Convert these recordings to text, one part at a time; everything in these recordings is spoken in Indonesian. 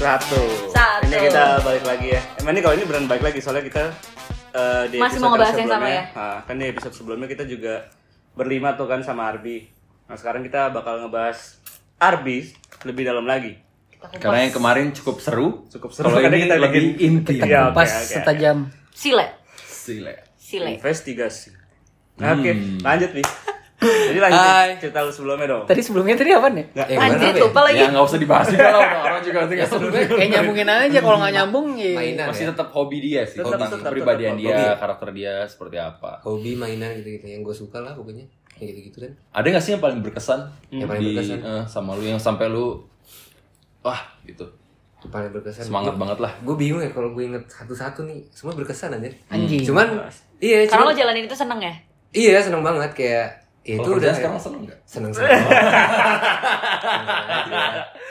Satu. Satu. Ini kita balik lagi ya. Emang ini kalau ini beneran balik lagi soalnya kita eh, di Masih episode mau ngebahas yang sama ya? ah, kan di episode sebelumnya kita juga berlima tuh kan sama Arbi. Nah sekarang kita bakal ngebahas Arbi lebih dalam lagi. Kita kupas. Karena yang kemarin cukup seru. Cukup seru, Kalau ini kita lebih bikin- inti. Iya, oke, Pas oke, setajam. Sile. Sile. Sile. Investigasi. Nah, Oke, lanjut nih. Jadi lanjut Hai. cerita lu sebelumnya dong. Tadi sebelumnya tadi apa nih? Nggak, Eh, Anjir, lupa lagi. Ya nggak usah dibahas juga lah. orang- juga nanti nggak seru. Kayak nyambungin aja kalau nggak nyambung ya. Mainan Masih ya? tetap hobi dia sih. Tetap, tetap, kepribadian dia, hobi. karakter dia seperti apa. Hobi mainan gitu-gitu yang gue suka lah pokoknya. Yang gitu-gitu kan. Ada nggak sih yang paling berkesan Yang paling di berkesan? eh, sama lu yang sampai lu wah gitu Itu paling berkesan. semangat banget lah. Gue bingung ya kalau gue inget satu-satu nih. Semua berkesan aja. Anjing. Cuman iya, Karena cuman lo jalanin itu seneng ya? iya seneng banget kayak ya itu Kalau udah sekarang seneng nggak? seneng seneng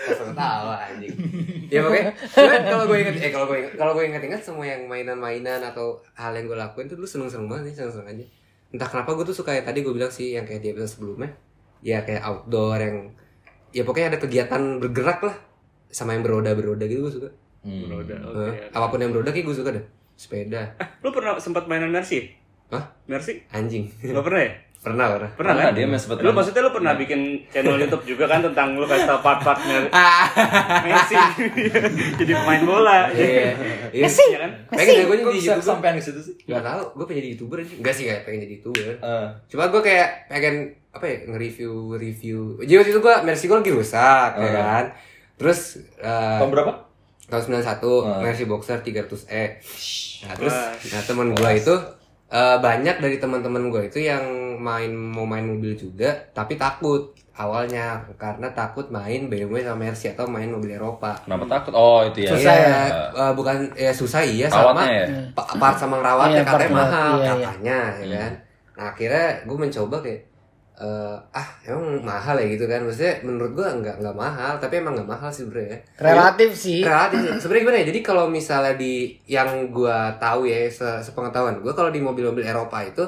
seneng tawa anjing ya pokoknya cuman kalau gue inget eh kalau gue inget kalau gue inget inget semua yang mainan-mainan atau hal yang gue lakuin tuh dulu seneng seneng banget sih seneng seneng aja entah kenapa gue tuh suka yang tadi gue bilang sih yang kayak di episode sebelumnya ya kayak outdoor yang ya pokoknya ada kegiatan bergerak lah sama yang beroda beroda gitu gue suka Hmm. Beroda, oke. Eh, apa pun yang beroda kayak gue suka deh sepeda Lu pernah sempat mainan Mercy? Hah? Mercy? anjing Gak pernah ya? pernah pernah Pernah Pernah, kan? dia main sempet Lu main. maksudnya lu pernah bikin channel YouTube juga kan tentang lu kasih tau part-part Mer- Messi jadi pemain bola. iya iya Iya kan? pengen gue Kok jadi youtuber sampai ke situ sih? Gak tau, gue pengen jadi youtuber aja Enggak sih kayak pengen jadi youtuber Eh, Cuma gue kayak pengen apa ya nge-review review. Jadi waktu itu gue Mercy gue lagi rusak ya kan. Terus eh, tahun berapa? tahun 91 Hmm. Mercy Boxer 300E. Nah, terus nah teman gue itu eh, banyak dari teman-teman gue itu yang main mau main mobil juga tapi takut awalnya karena takut main BMW sama Mercy atau main mobil Eropa. Kenapa takut? Oh itu ya. Susah Iya, ya? eh, bukan ya susah iya sama ya? pa- part sama ngerawatnya Iya, katanya part mahal iya, iya. katanya ya Hmm. kan nah akhirnya gue mencoba kayak eh, ah emang mahal ya gitu kan maksudnya menurut gue nggak nggak mahal tapi emang nggak mahal sih sebenarnya Relatif sih. Relatif sebenarnya gimana ya jadi kalau misalnya di yang gue tahu ya se- sepengetahuan gue kalau di mobil-mobil Eropa itu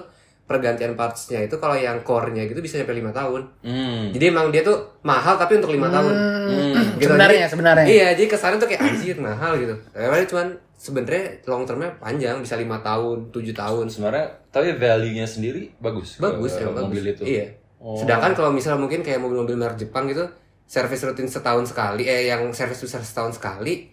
pergantian partsnya itu kalau yang core-nya gitu bisa sampai lima tahun Hmm. jadi emang dia tuh mahal tapi untuk lima tahun Hmm, Gitu. sebenarnya Jadi- sebenarnya. Iya, jadi kesannya tuh kayak anjir mahal gitu. Padahal cuman sebenarnya long termnya panjang, bisa lima tahun, tujuh tahun. Sebenarnya tapi value-nya sendiri bagus. Bagus ya, bagus. mobil itu. Iya. Oh. Sedangkan kalau misal mungkin kayak mobil-mobil merek Jepang gitu, servis rutin setahun sekali, eh yang servis besar setahun sekali,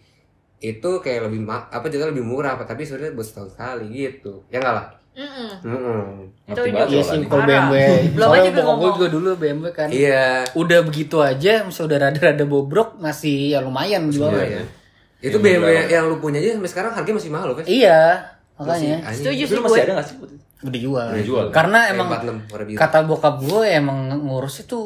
itu kayak lebih ma apa jadi lebih murah apa tapi sebenarnya buat setahun sekali gitu. Ya enggak lah. Mm-mm. Mm-mm. Ngerti Itu banget Iya Parah. BMW. Belum Soalnya aja gue bokap gue ngomong. juga dulu BMW kan. Iya. Udah begitu aja, misalnya udah rada-rada bobrok masih ya lumayan jual. Iya, ya. Itu Yang BMW berapa? yang lu punya aja sampai sekarang harganya masih mahal loh, Fes. Iya, Masih makanya anjing. Setuju Itu sih masih gue. ada nggak sih? udah jual. Udah jual. Karena Kayak emang 46 warna biru. kata bokap gue emang ngurus itu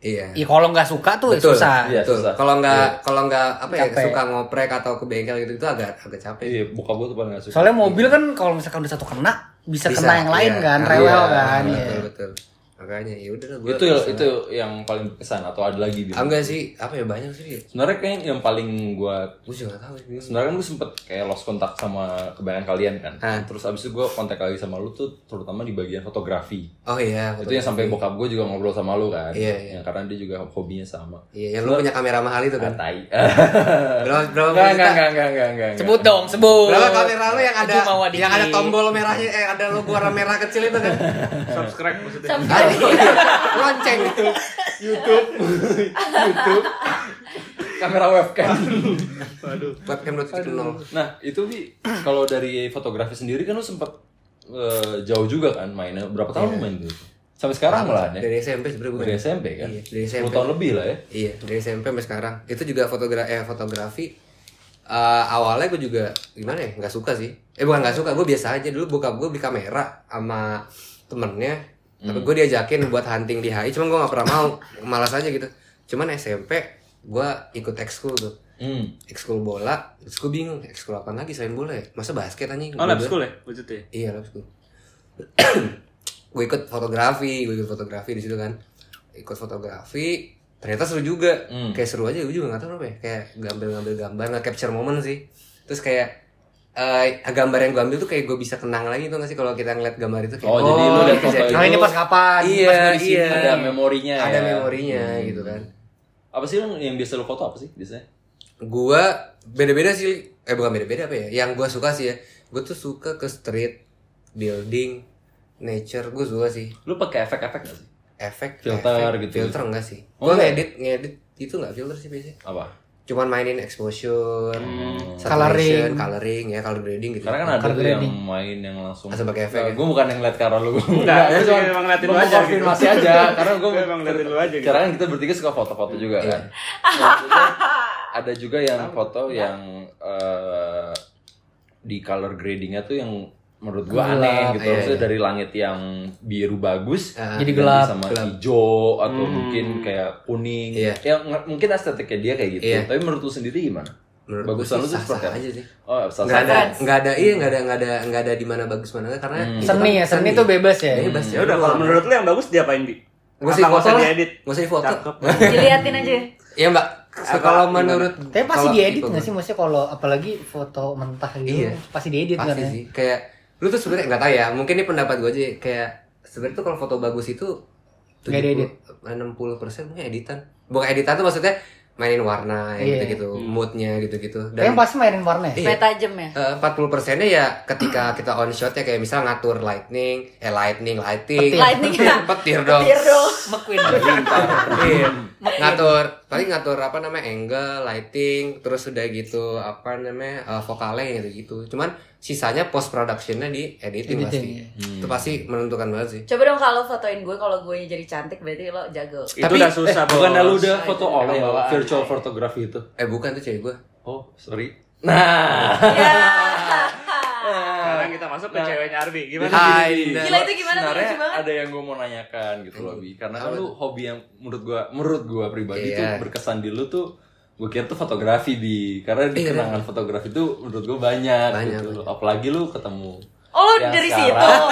Iya. ya kalau nggak suka tuh ya Betul. susah. Iya. Betul. susah. Kalau nggak kalau nggak apa ya Capek. suka ngoprek atau ke bengkel gitu itu agak agak capek. Iya, bokap gua tuh paling nggak suka. Soalnya mobil kan kalau misalkan udah satu kena bisa, Bisa, kena yang lain iya. kan, Iya, rewel kan. Betul iya. betul. Makanya ya udah gua itu itu yang paling berkesan atau ada lagi Ah, Bim? enggak sih, apa ya banyak sih. Sebenarnya kayaknya yang paling gua Gue juga tahu sih. sebenarnya kan gue sempet kayak lost kontak sama kebanyakan kalian kan. Hah. Terus abis itu gue kontak lagi sama lu tuh terutama di bagian fotografi. Oh iya, Itu yang sampai bokap gue juga ngobrol sama lu kan. Iya, iya. Yang karena dia juga hobinya sama. Iya, yang lu punya kamera mahal itu kan. Tai. Berapa berapa Enggak, enggak, enggak, enggak, enggak, enggak. Sebut dong, sebut. Berapa kamera lu yang ada yang ada tombol merahnya eh ada logo warna merah kecil itu kan? Subscribe maksudnya. Lonceng. Kamera webcam. Waduh. Webcam 2.0. nah, itu Bi, kalau dari fotografi sendiri kan lu sempet eh, jauh juga kan mainnya. Berapa tahun lu main tuh? Sampai sekarang lah ya. Dari SMP sebenarnya. Dari SMP kan? Iya, dari 10 SMP. tahun lebih lah ya. Iya, dari SMP sampai sekarang. Itu juga fotografi eh fotografi eh, awalnya gue juga gimana ya nggak suka sih eh bukan nggak suka gue biasa aja dulu bokap gue beli kamera sama temennya tapi gue diajakin buat hunting di HI cuman gue nggak pernah mau malas aja gitu cuman SMP gue ikut ekskul tuh Hmm. ekskul bola terus gue bingung ekskul apa lagi selain bola ya masa basket anjing Oh, lab school ya? Maksudnya? Iya lab school. gue ikut fotografi, gue ikut fotografi di situ kan. Ikut fotografi, ternyata seru juga. Hmm. Kayak seru aja, gue juga gak tahu apa ya. Kayak ngambil-ngambil gambar, nge-capture momen sih. Terus kayak eh gambar yang gue ambil tuh kayak gue bisa kenang lagi tuh gak sih kalau kita ngeliat gambar itu kayak Oh, jadi lu liat foto kejadian. itu. Nah ini pas kapan? Iya, pas di sini. iya. Ada memorinya ada ya. memorinya Hmm. gitu kan. Apa sih yang yang biasa lu foto apa sih biasanya? Gua beda-beda sih eh bukan beda-beda apa ya yang gue suka sih ya gue tuh suka ke street building nature gue suka sih Lu pakai efek-efek gak sih? efek Filter efek, gitu. filter enggak sih Oh, gue enggak? ngedit ngedit itu nggak filter sih biasanya Apa? Cuman mainin exposure Hmm. Coloring. coloring ya color grading gitu Karena kan ada Color tuh yang main yang langsung Langsung pakai efek ya? Gue bukan yang ngeliat cara lu Enggak, gua cuma- emang ngeliatin lu aja gitu. aja Karena gue Gua emang ngeliatin lu aja gitu. Karena kan kita bertiga suka foto-foto juga kan Maksudnya, Ada juga yang foto yang eh, Di color gradingnya tuh yang menurut gua Gelap, aneh gitu iya, Maksudnya iya. dari langit yang biru bagus Ah, Jadi gelap, sama gelap. hijau atau Hmm. mungkin kayak kuning Iya. ya mungkin estetiknya dia kayak gitu Iya. tapi menurut lu sendiri gimana menurut Bagusan gue lu sih seperti apa? aja sih oh sah nggak ada nggak ada iya nggak ada nggak ada nggak ada di mana bagus mana karena itu Seni kan ya, seni tuh bebas ya. bebas Ya udah kalau menurut lu yang bagus diapain, Bi? Nggak usah foto usah lah. diedit? nggak usah di foto. Diliatin aja. Iya mbak, kalau menurut Tapi pasti diedit nggak sih? Maksudnya kalau apalagi foto mentah gitu, Iya. pasti diedit kan Pasti ya. sih, kayak lu tuh sebenarnya nggak tahu ya, mungkin ini pendapat gue aja kayak sebenarnya tuh kalau foto bagus itu Nggak diedit. 60 persen mungkin editan. Bukan editan tuh maksudnya mainin warna Iya. yang gitu-gitu, moodnya gitu-gitu. Tapi yang pasti mainin warna ya. Iya. Tajam ya. Eh, 40 persennya ya ketika kita on shot ya kayak misal ngatur lightning, eh lightning, lighting, Petir. Lightning. petir dong. Petir dong. McQueen. Iya. ngatur paling ngatur apa namanya angle, lighting, terus udah gitu apa namanya eh, vokalnya gitu gitu. Cuman sisanya post productionnya di editing, pasti. Editing, Itu pasti menentukan banget sih. Coba dong kalau fotoin gue kalau gue jadi cantik berarti lo jago. Itu Tapi- udah susah, bukan Bos. lu udah foto oleh bawaan. virtual photography itu Eh bukan tuh cewek gue. oh sorry nah Ya. Sekarang kita masuk ke Nah. ceweknya Arbi. Gimana? Hai. Gila, itu gimana tuh? sebenarnya ada yang gue mau nanyakan gitu loh Bi karena kan lu hobi yang menurut gua menurut gua pribadi Iya. tuh berkesan di lu tuh gue kira tuh fotografi bi karena di Iya, kenangan fotografi tuh menurut gue banyak, Banyak, gitu banyak. apalagi lu ketemu Oh Yang dari sekarang- situ. Oh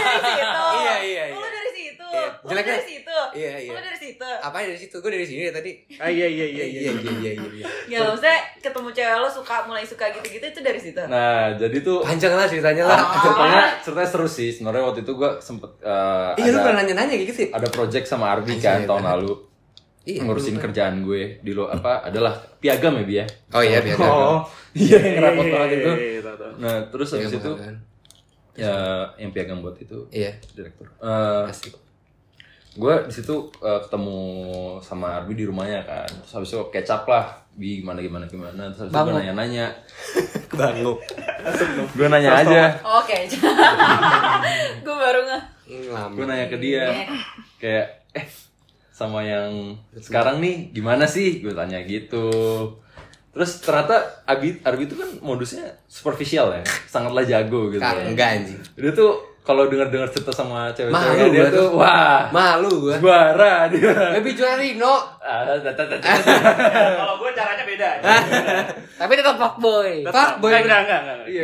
dari situ. Iya, iya, Oh, iya. dari situ. Iya. Lo Jeleknya- dari situ. Iya, iya. Lo dari situ. Apa dari situ? Gue dari sini ya tadi. Ah iya iya iya iya. iya iya iya. iya. Ya maksudnya ketemu cewek lo suka mulai suka gitu-gitu itu dari situ. nah jadi tuh Panjang lah ceritanya lah. ceritanya ceritanya seru sih sebenarnya waktu itu gue sempet uh, Iya lu pernah ada nanya-nanya gitu sih. ada project sama Arbi kan iya, tahun lalu Iya, ngurusin lupa. kerjaan gue di lo apa adalah piagam ya bi ya Oh iya biar Oh. iya yang repot banget itu Iya, iya, tahu, tahu. nah terus habis itu kan. ya yang piagam buat itu Iya. direktur Eh, Asik. gue di situ eh, ketemu sama Arbi di rumahnya kan terus habis itu kecap lah bi gimana gimana gimana terus habis itu gue Bangun. nanya nanya Banguk. gue nanya aja Oke. gue baru nggak. Gue nanya ke dia kayak eh sama yang sekarang nih gimana sih gue tanya gitu terus ternyata Abi Arbi itu kan modusnya superficial ya sangatlah jago gitu Kak, enggak anjing. dia tuh kalau dengar dengar cerita sama Malu cewek-cewek dia tuh tuh. wah Malu gua. juara dia Lebih juara Rino. Ah. Kalau gue caranya beda. Tapi tetap fuckboy. Fuckboy. Enggak, enggak, enggak, enggak. Iya.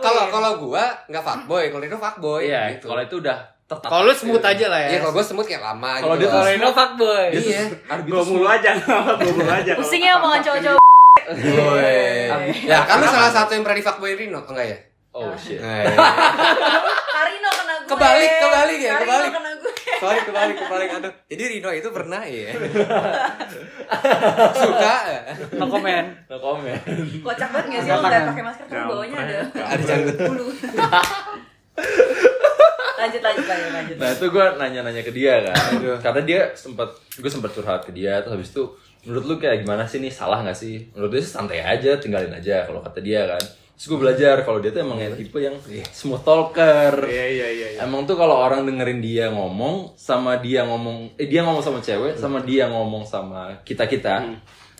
Kalau kalau gua enggak fuckboy, kalau Rino fuckboy. Iya, gitu. kalau itu udah tetap. Kalau lu smooth aja lah ya. Iya, kalau gua semut kayak lama Kalau gitu. dia. Kalau Rino fuckboy. Iya. Arbi Gue mulu aja, gue mulu aja. Pusingnya omongan cowok-cowok. Woi. Ya, kan lu salah satu yang pernah di fuckboy Rino, enggak ya? Oh shit. Nah, iya. Karino kena gue. Kebalik, kebalik ya, kebalik. kena gue. Sorry kebalik kebalik aduh. Jadi Rino itu pernah ya. Suka? No comment. No comment. Kocak banget gak sih lo nggak pakai masker kan bawahnya ada Ada janggut. bulu. Lanjut lanjut lanjut lanjut. Nah itu gue nanya-nanya ke dia kan, karena dia sempat, gue sempat curhat ke dia, terus habis itu menurut lu kayak gimana sih nih salah nggak sih? Menurut dia sih santai aja, tinggalin aja kalau kata dia kan. Terus gue belajar kalau dia tuh emang yang tipe yang smooth talker. Iya, iya, iya. iya. Emang tuh kalau orang dengerin dia ngomong sama dia ngomong, eh dia ngomong sama cewek, sama dia ngomong sama kita kita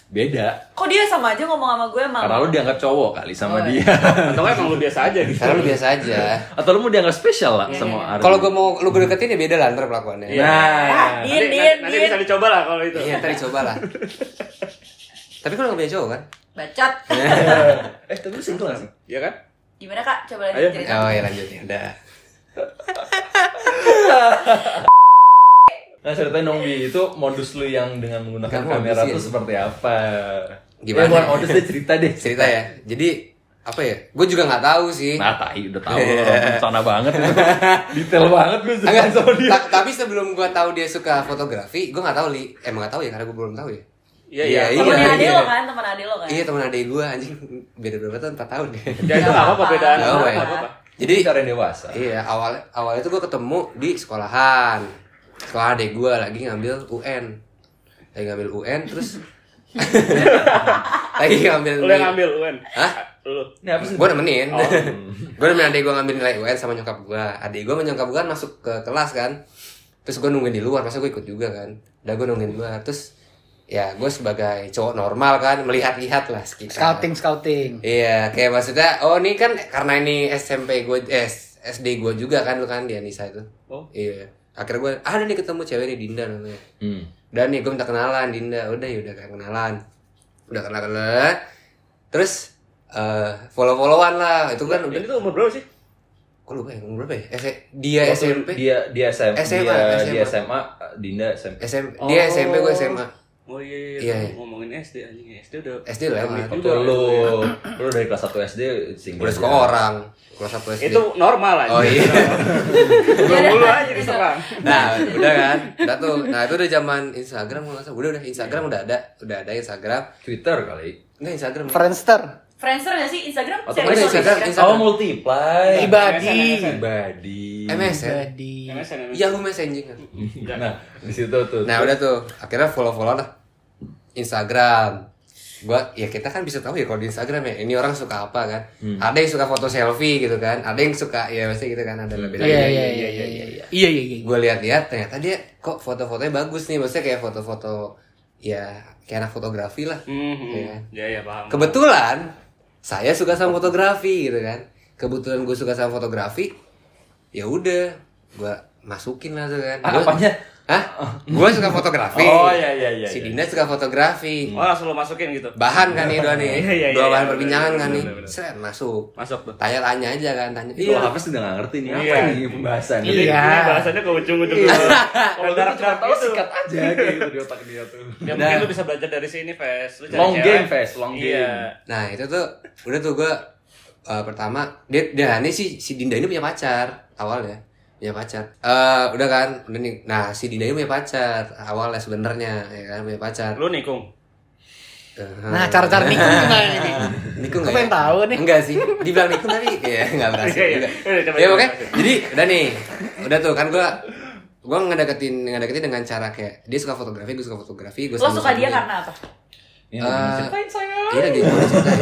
beda. Kok dia sama aja ngomong sama gue emang? Karena lu dianggap cowok kali sama Oh, dia. Atau emang lu biasa aja gitu. Karena lu biasa aja. Atau lu mau dianggap spesial lah sama Ardi. Kalau gua mau lu gue deketin ya beda lah ntar pelakuannya. Nah, Din, Nanti, din, nanti din. bisa dicoba lah kalau itu. Iya, ntar coba lah. Tapi kan lu gak punya cowok kan? Bacot. eh tapi lu single sih? Iya kan? Gimana kak? Coba Ayo. lanjut cerita. Oh ya lanjut ya, udah. Nah ceritain dong Bi, itu modus lu yang dengan menggunakan Gak kamera ya. tuh seperti apa? Gimana? Eh, bukan modus deh, cerita deh Cerita ya. Jadi apa ya? Gue juga nggak tahu sih. Nah tai, udah orang rencana banget itu Detail banget gue suka Enggak, sama dia ta- tapi sebelum gue tahu dia suka fotografi, gue nggak tahu li. Emang nggak tahu ya karena gue belum tahu ya. Iya, Iya, iya. iya. Temennya ade lo kan, teman ade lo kan. Iya teman adik gue anjing beda berapa tahun? 4 tahun ya. Ya itu nggak apa-apa bedaan. Nggak Nggak apa-apa ya. apa-apa. Jadi cara dewasa. iya awal awalnya tuh gue ketemu di sekolahan. Sekolah adik gue lagi ngambil UN. Lagi ngambil UN terus lagi ngambil Lu yang ngambil UN. Hah? Lu. Gue nemenin. gue nemenin adik gue ngambil nilai UN sama nyokap gue. Adik gue sama nyokap gue kan masuk ke kelas kan. Terus gue nungguin di luar, masa gue ikut juga kan. Udah gue nungguin di luar. Terus ya gue sebagai cowok normal kan melihat-lihat lah sekitar. Scouting scouting. Iya, kayak maksudnya, oh ini kan karena ini SMP gue, eh, SD gue juga kan lu kan di Anissa itu. Oh. Iya. Akhirnya gue, ada nih ketemu cewek nih Dinda namanya. Hmm. Dan nih gue minta kenalan Dinda, udah ya udah kenalan. Udah kenal kenalan. Terus eh follow-followan lah, itu kan udah. Ini tuh umur berapa sih? Kok lupa ya, umur berapa ya? S- dia Waktu SMP. Dia dia SMA, SMA, dia, SMA. dia SMA, Dinda SMP. Dia Oh. SMP gue SMA. Oh iya, Iya, iya. iya. Ngomongin SD anjing SD udah. SD lewat. Waktu lu lu dari kelas 1 SD single. Udah suka orang. Kelas 1 SD. Itu normal aja. Oh iya. Udah mulu aja diserang. Nah, udah kan? Udah tuh. Nah, itu udah zaman Instagram nggak. Udah udah Instagram udah ada, udah ada Instagram. Twitter kali. Enggak Instagram. Friendster. Friendster nggak sih Instagram? Atau Instagram, Instagram? Instagram. Oh, multiply. Pribadi. Pribadi. MS ya? MSN, MSN. Yahoo Messenger. Nah, di situ tuh. Nah, udah tuh. Akhirnya follow-follow lah. Instagram. Gua ya kita kan bisa tahu ya kalau di Instagram ya ini orang suka apa kan. Ada yang suka foto selfie gitu kan. Ada yang suka ya pasti gitu kan ada lebih Iya iya iya iya iya. Iya iya iya. gue lihat-lihat ternyata dia kok foto-fotonya bagus nih maksudnya kayak foto-foto ya kayak anak fotografi lah Hmm, Iya. Ya ya paham. kebetulan saya suka sama fotografi gitu kan kebetulan gue suka sama fotografi ya udah gue masukin lah tuh kan Ah, Gua- apanya? Hah? gue suka fotografi Oh, iya, iya, iya, si iya. Dinda suka fotografi Oh langsung lo masukin gitu. bahan kan nih dua nih Iya, iya, dua iya, bahan iya, perbincangan kan nih. Seret, masuk Masuk tuh. tanya-tanya aja kan tanya Iya. Kalau Hafiz udah gak ngerti nih apa nih pembahasan. Iya. ini bahasanya ke ujung-ujung dulu. Kalau darat-darat tahu gitu. sikat aja kayak gitu di otak dia tuh. Ya mungkin lu bisa belajar dari sini, Fes. Lu cari Long cewek. game, Fes, long Iya. game. Nah itu tuh udah tuh gue pertama dia dia ini si si Dinda ini punya pacar awalnya punya pacar. Eh udah kan udah nih. Nah si Dinda ini punya pacar awalnya sebenarnya ya kan punya pacar. Lu nikung. Nah, cara-cara nikung gimana nih? Nikung nggak pengen ya? tahu nih. Enggak sih. Dibilang nikung tapi ya nggak berhasil Iya, iya. juga. Ya oke. Jadi udah nih. Udah tuh kan gue gue ngedeketin ngedeketin dengan cara kayak dia suka fotografi, gue suka fotografi, gue Lo suka dia karena apa? Ini Eh, lagi ceritain saya. Iya lagi mau ceritain.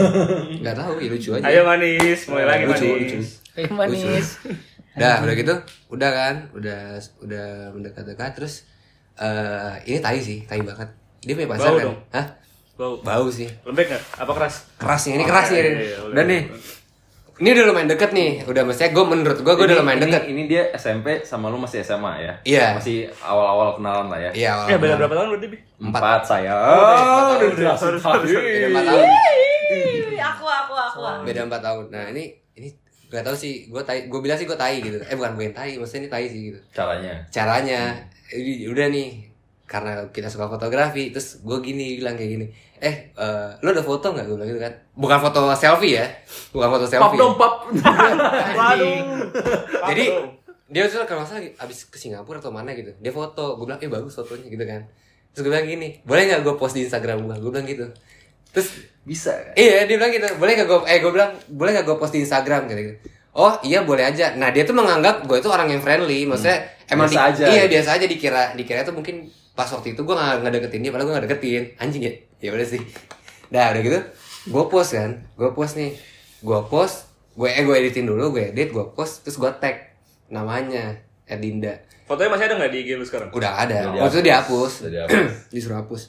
Enggak tahu, ya lucu aja. Ayo manis, mulai lagi Lucu, manis. lucu. Eh, manis. Udah, udah gitu, udah kan, udah udah mendekat-dekat terus eh ini tai sih, tai banget. Dia punya pacar Bau kan? dong. Hah? Bau. Bau sih. Lembek nggak? Apa keras? Kerasnya ini keras nih. iya, iya, udah nih. Ini udah lumayan deket nih. Udah maksudnya gue menurut gue gue udah lumayan ini- deket. Ini dia SMP sama lu masih SMA ya? Iya. Masih awal-awal kenalan lah ya? Iya, awal. Ya beda berapa tahun berarti, Bi? Empat saya. Oh, udah jelasin Beda empat tahun. Aku, aku, aku. Beda empat tahun. Nah ini gak tau sih. Gue tai. Gue bilang sih gue tai gitu. Eh bukan gue yang tai. Maksudnya ini tai sih gitu. Caranya. caranya ini udah nih karena kita suka fotografi terus gue gini bilang kayak gini eh eh, lo ada foto nggak gue bilang gitu kan bukan foto selfie ya bukan foto selfie ya. pap. Waduh. jadi dia tuh kalau salah abis ke Singapura atau mana gitu dia foto gue bilang eh bagus fotonya gitu kan terus gue bilang gini boleh nggak gue post di Instagram gue gue bilang gitu terus Bisa kan? Iya dia bilang gitu boleh gak gue eh gue bilang boleh gak gue post di Instagram gitu, gitu. Oh iya boleh aja. Nah dia tuh menganggap gue itu orang yang friendly, maksudnya emang Biasa di- aja. Iya biasa aja dikira dikira tuh mungkin pas waktu itu gue nggak nggak deketin dia, padahal gue nggak deketin. Anjing ya, ya udah sih. Dah udah gitu, gue post kan, gue post nih, gue post, gue eh gue editin dulu, gue edit, gue post, terus gue tag namanya Edinda. Fotonya masih ada nggak di IG lu sekarang? Udah ada, Udah waktu itu dihapus, Udah dihapus. disuruh hapus.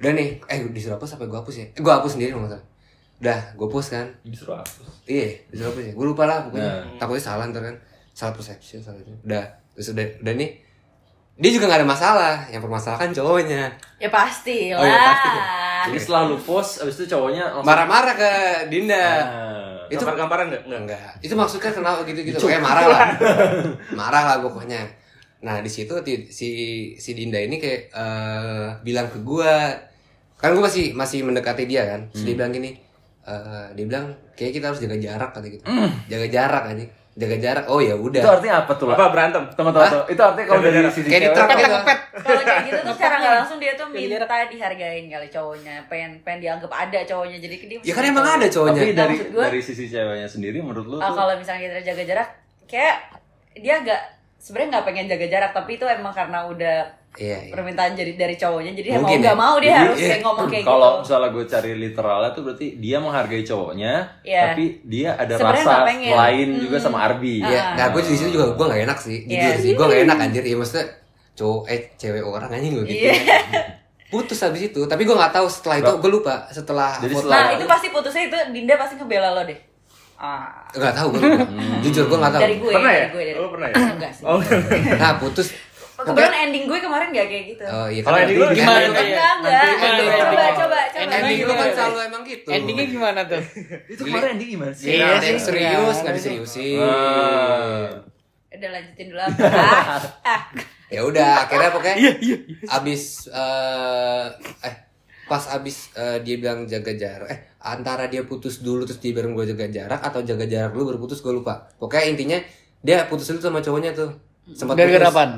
Udah nih, eh disuruh hapus apa gue hapus ya? Eh, gue hapus sendiri nggak salah. Udah, gue post kan, Disuruh hapus. Iya, disuruh apa sih? Gue lupa lah pokoknya. Nah. Takutnya salah ntar kan. Salah persepsi, salah itu. Udah, terus udah, udah nih. Dia juga gak ada masalah. Yang permasalahan cowoknya. Ya pasti lah. Oh, ya pasti. Jadi setelah lu post, abis itu cowoknya langsung Marah-marah ke Dinda. Nah, Itu Gampar-gamparan nggak? Nggak. enggak. Itu maksudnya kenapa gitu-gitu. Kayak marah lah. marah lah pokoknya. Nah, di situ si si Dinda ini kayak eh, bilang ke gua kan gue masih masih mendekati dia kan. Terus dia bilang gini, eh, dia bilang kayak kita harus jaga jarak kata gitu. Jaga jarak aja. jaga jarak oh ya udah Itu artinya apa tuh lah? Apa berantem? Tunggu tunggu. Itu artinya kalau dari sisi Kayak Kepet gitu. kepet. Kalau kayak gitu tuh secara nggak langsung dia tuh minta dihargain kali cowoknya, pengen pengen dianggap ada cowoknya. Jadi dia ya kan emang ada cowoknya Tapi dari dari sisi ceweknya sendiri menurut lu Ah, kalau misalnya kita jaga jarak, kayak dia agak sebenarnya nggak pengen jaga jarak, tapi itu emang karena udah iya iya permintaan jadi dari cowoknya, jadi emang Mungkin nggak ya. mau dia Jadi, harus iya. kayak ngomong kayak kalau gitu. misalnya gue cari literalnya tuh berarti dia menghargai cowoknya, Iya. tapi dia ada Sebenarnya rasa nggak lain juga sama Arbi. Iya, Ah. nah gue di situ juga gue gak enak sih, Iya. jujur sih, gue gak enak anjir. Ya maksudnya cowok eh cewek orang anjing gue gitu. Iya. Putus habis itu, tapi gue nggak tahu setelah itu gue lupa setelah Jadi foto- Nah itu pasti putusnya itu Dinda pasti ngebela lo deh. Ah, nggak tahu gue, jujur gue nggak tahu. dari gue, Pernah dari ya? gue, dari Lo pernah ya? Enggak sih. Oh, Nah putus. Kebetulan ending gue kemarin gak kayak gitu. Oh iya Kalau ending lu gimana ending tuh? kan- Enggak, enggak. Gimana Coba, endingnya? coba, coba. Ending lu kan Ending selalu emang gitu. Endingnya gimana tuh? Itu kemarin ending gimana sih? Iya ada yang sih, serius iya. nggak diseriusin. Ah. Udah lanjutin dulu apa? Ah, ah. Ya udah akhirnya pokoknya Iya, abis eh eh pas abis eh, dia bilang jaga jarak eh antara dia putus dulu terus dia bilang gue jaga jarak atau jaga jarak dulu baru putus gue lupa pokoknya intinya dia putus dulu sama cowoknya tuh sempat apaan?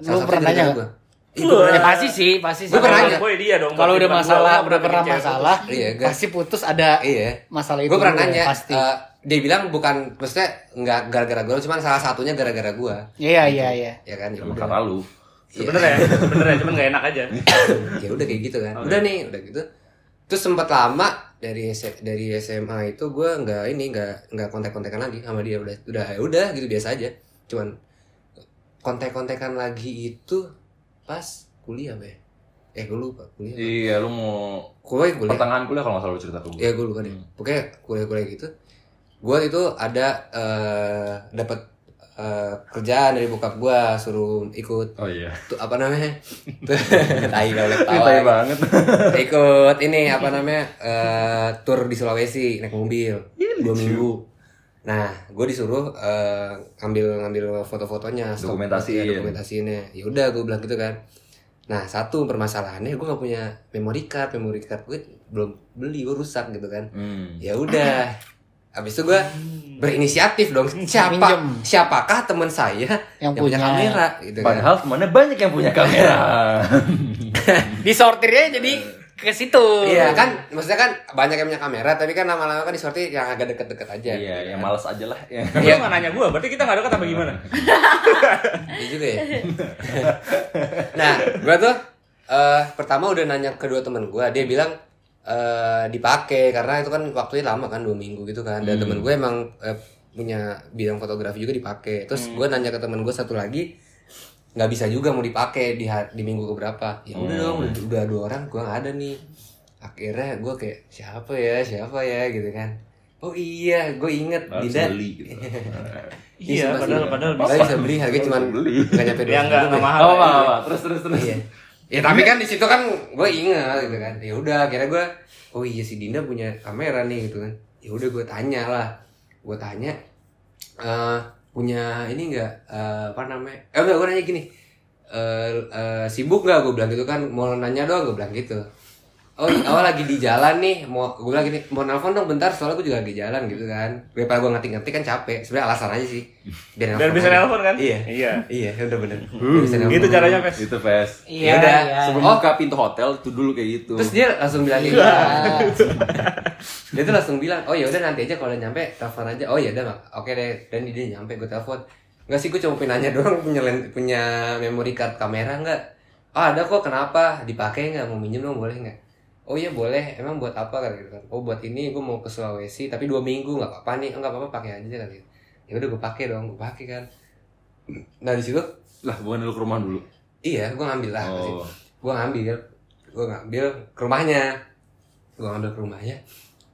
Salah Lu pernah gara-gara nanya gua pernah Ya nanya. pasti sih, pasti sih. Gua pernah nanya. Boy dia dong. Kalau udah masalah, gua udah pernah masalah, Iya, pasti putus ada iya masalah itu. gue pernah juga, nanya Pasti. eh, dia bilang bukan maksudnya nggak gara-gara gue cuman salah satunya gara-gara gue Iya, iya, iya. ya kan ya Emang lu. Sebenernya, sebenernya cuman gak enak aja. ya udah kayak gitu kan Oke. udah nih udah gitu terus sempat lama dari S- dari SMA itu gue nggak ini nggak nggak kontak kontekan lagi sama dia udah udah ya udah gitu biasa aja cuman kontak kontekan lagi itu pas kuliah be eh gue lupa kuliah? Iya, lu mau kuliah kuliah pertengahan kuliah kalau nggak salah lu cerita ke gue. ya gue lupa deh pokoknya kuliah kuliah gitu gue itu ada eh dapat eh, kerjaan dari bokap gue suruh ikut Oh iya. tuh apa namanya tai kalau tawa Ceritanya lagi. banget. ikut ini apa namanya eh tour di Sulawesi naik mobil Iya, dua minggu nah gue disuruh eh, ngambil ngambil foto-fotonya Dokumentasiin. ya, dokumentasiinnya ya udah gue bilang gitu kan nah satu permasalahannya gue nggak punya memory card memory card gue belum beli gue rusak gitu kan Hmm. ya udah habis itu gue berinisiatif dong siapa Minjem. siapakah teman saya yang, Yang punya. punya. kamera gitu kan Padahal temannya banyak yang punya kamera. Disortirnya jadi ke situ. Iya kan, maksudnya kan banyak yang punya kamera, tapi kan lama-lama kan disortir yang agak deket-deket aja. Iya, gitu yang kan. males aja lah. Ya. Lu gak nanya gue, berarti kita gak deket apa gimana? Iya juga ya. nah, gua tuh eh pertama udah nanya kedua temen gua, dia bilang eh dipakai karena itu kan waktunya lama kan dua minggu gitu kan. Dan Hmm. temen gue emang eh, punya bidang fotografi juga dipakai. Terus gua nanya ke temen gue satu lagi, nggak bisa juga mau dipakai di di minggu keberapa. Ya udah Hmm. dong, udah, udah dua orang gua nggak ada nih. Akhirnya gua kayak siapa ya, siapa ya gitu kan. Oh iya, gue inget Harus Dinda. beli gitu. Iya, padahal padahal bisa. bisa beli harganya cuma beli. nggak nyampe dua Ya mahal. Oh. Terus terus terus. Iya. Ya tapi kan di situ kan gue ingat gitu kan. Ya udah akhirnya gue oh iya si Dinda punya kamera nih gitu kan. Ya udah gue tanya lah. Gue tanya eh punya ini enggak apa namanya? Eh enggak gue nanya gini. Eh eh, sibuk nggak gue bilang gitu kan mau nanya doang gue bilang gitu oh iya, oh lagi di jalan nih mau gue bilang gini mau nelfon dong bentar soalnya gue juga lagi jalan gitu kan daripada gue ngetik-ngetik kan capek sebenarnya alasan aja sih biar, Biar bisa aja. nelpon kan? iya Iya. iya udah bener Biar bisa nelpon. Gitu caranya, Pes. Itu Pes. Iya, Yaudah. iya. Sebelum Oh. buka pintu hotel itu dulu kayak gitu. terus dia langsung bilang gitu Ah. dia tuh langsung bilang oh ya udah nanti aja kalau udah nyampe telepon aja oh ya udah mak oke deh dan dia nyampe gue telepon nggak sih gue cuma pengen nanya doang punya punya memory card kamera nggak oh ada kok kenapa dipakai nggak mau minjem dong boleh nggak oh iya boleh. Emang buat apa? kan gitu kan. Oh buat ini. Gue mau ke Sulawesi tapi dua minggu. Nggak apa-apa nih. Nggak apa-apa pakai aja kan gitu ya udah gue pakai dong. Gue pakai kan. Nah di situ lah bukan lu ke rumah dulu. iya gue ngambil lah. Oh. gue ngambil. Gue ngambil ke rumahnya. Gue ngambil ke rumahnya.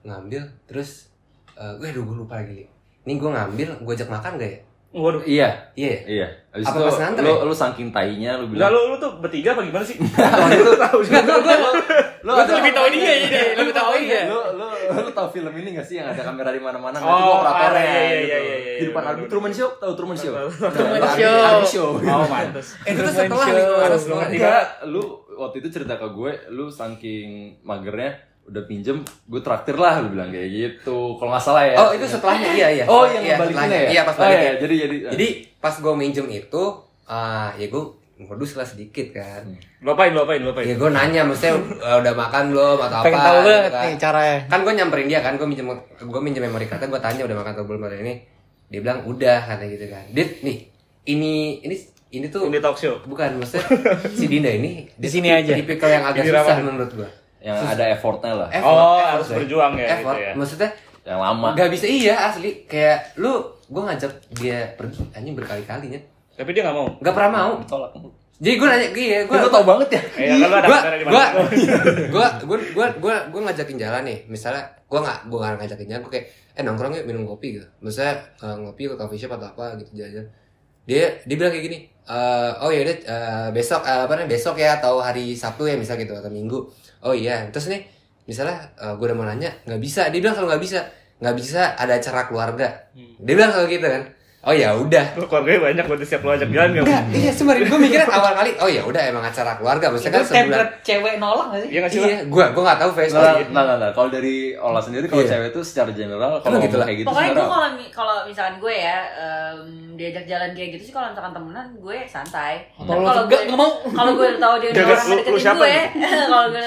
Ngambil terus eh gue aduh gue lupa lagi ini gue ngambil. Gue ajak makan gak ya Waduh. Iya, iya ya? iya. Habis Apa itu pas nganter lu, ya? lu saking tainya lu Enggak bilang. lu lu tuh bertiga apa gimana sih? Waktu itu tahu Nggak, gue gue Lu tuh lebih tahu dia ini, lebih tahu dia. Lu lu lu tahu film ini gak sih yang ada kamera di mana-mana Oh, nanti gua operatornya iya, iya, gitu. iya, iya, iya, Di depan iya. Arby Truman Show, tahu Truman Show? Truman Show. Show. Oh, pantes. eh itu tuh setelah nih harus. Enggak, lu waktu itu cerita ke gue, lu saking magernya, udah pinjem gue traktir lah lu bilang kayak gitu kalau nggak salah ya Oh itu setelahnya iya iya. Oh, yang iya, setelahnya. ya? Iya pas Oh, balikin. iya, jadi jadi Jadi pas gue minjem itu, ah ya gue modus lah sedikit kan. Lupain, lupain, lupain. Ya gue nanya, maksudnya uh, udah makan belum atau apa? Pengen tahu gitu banget kan. nih caranya. Kan gue nyamperin dia kan, gue minjem gue minjem memory card, gue tanya udah makan atau belum hari ini. Dia bilang udah katanya gitu kan. Dit nih, ini ini ini tuh Ini talk show. bukan maksudnya si Dinda ini Di sini aja. Tipikal yang agak susah ramalan. menurut gue. Yang ada effortnya lah. Effort, Oh, effort, harus berjuang ya, Effort, gitu ya. maksudnya yang lama. Gak bisa iya asli. Kayak lu gue ngajak dia pergi anjing berkali-kalinya. Tapi dia nggak mau. nggak pernah mau. Tolak jadi gue nanya iya gue gue tau banget ya. Eh, ya kan gue gue mana? gue gue gue gue gue ngajakin jalan nih. Misalnya gue nggak gue nggak ngajakin jalan gue kayak eh nongkrong yuk minum kopi gitu. Misalnya eh, ngopi ke coffee shop atau apa gitu jalan dia dia bilang kayak gini eh oh ya udah eh, besok eh, apa namanya besok ya atau hari sabtu ya misal gitu atau minggu oh iya terus nih misalnya gue udah mau nanya nggak bisa. Dia bilang kalau nggak bisa. Nggak bisa ada acara keluarga. Dia bilang kalau gitu kan oh ya udah Lu keluarganya banyak buat siap lu ajak jalan nggak? Enggak, iya sebenarnya gue mikirnya awal kali oh ya udah emang acara keluarga maksudnya kan sebulan cewek nolak gak sih? Iya nggak sih? iya gue gue nggak tahu face Nah, nah, nah, nah. kalau dari Ola sendiri kalau Iya. cewek itu secara general kalau gitu kayak gitu Pokoknya gue kalau kalau misalkan gue ya em, diajak jalan kayak gitu sih kalau misalkan temenan gue santai. Kalau gue nggak mau. kalau gue udah tahu dia udah orang deketin gue, kalau gue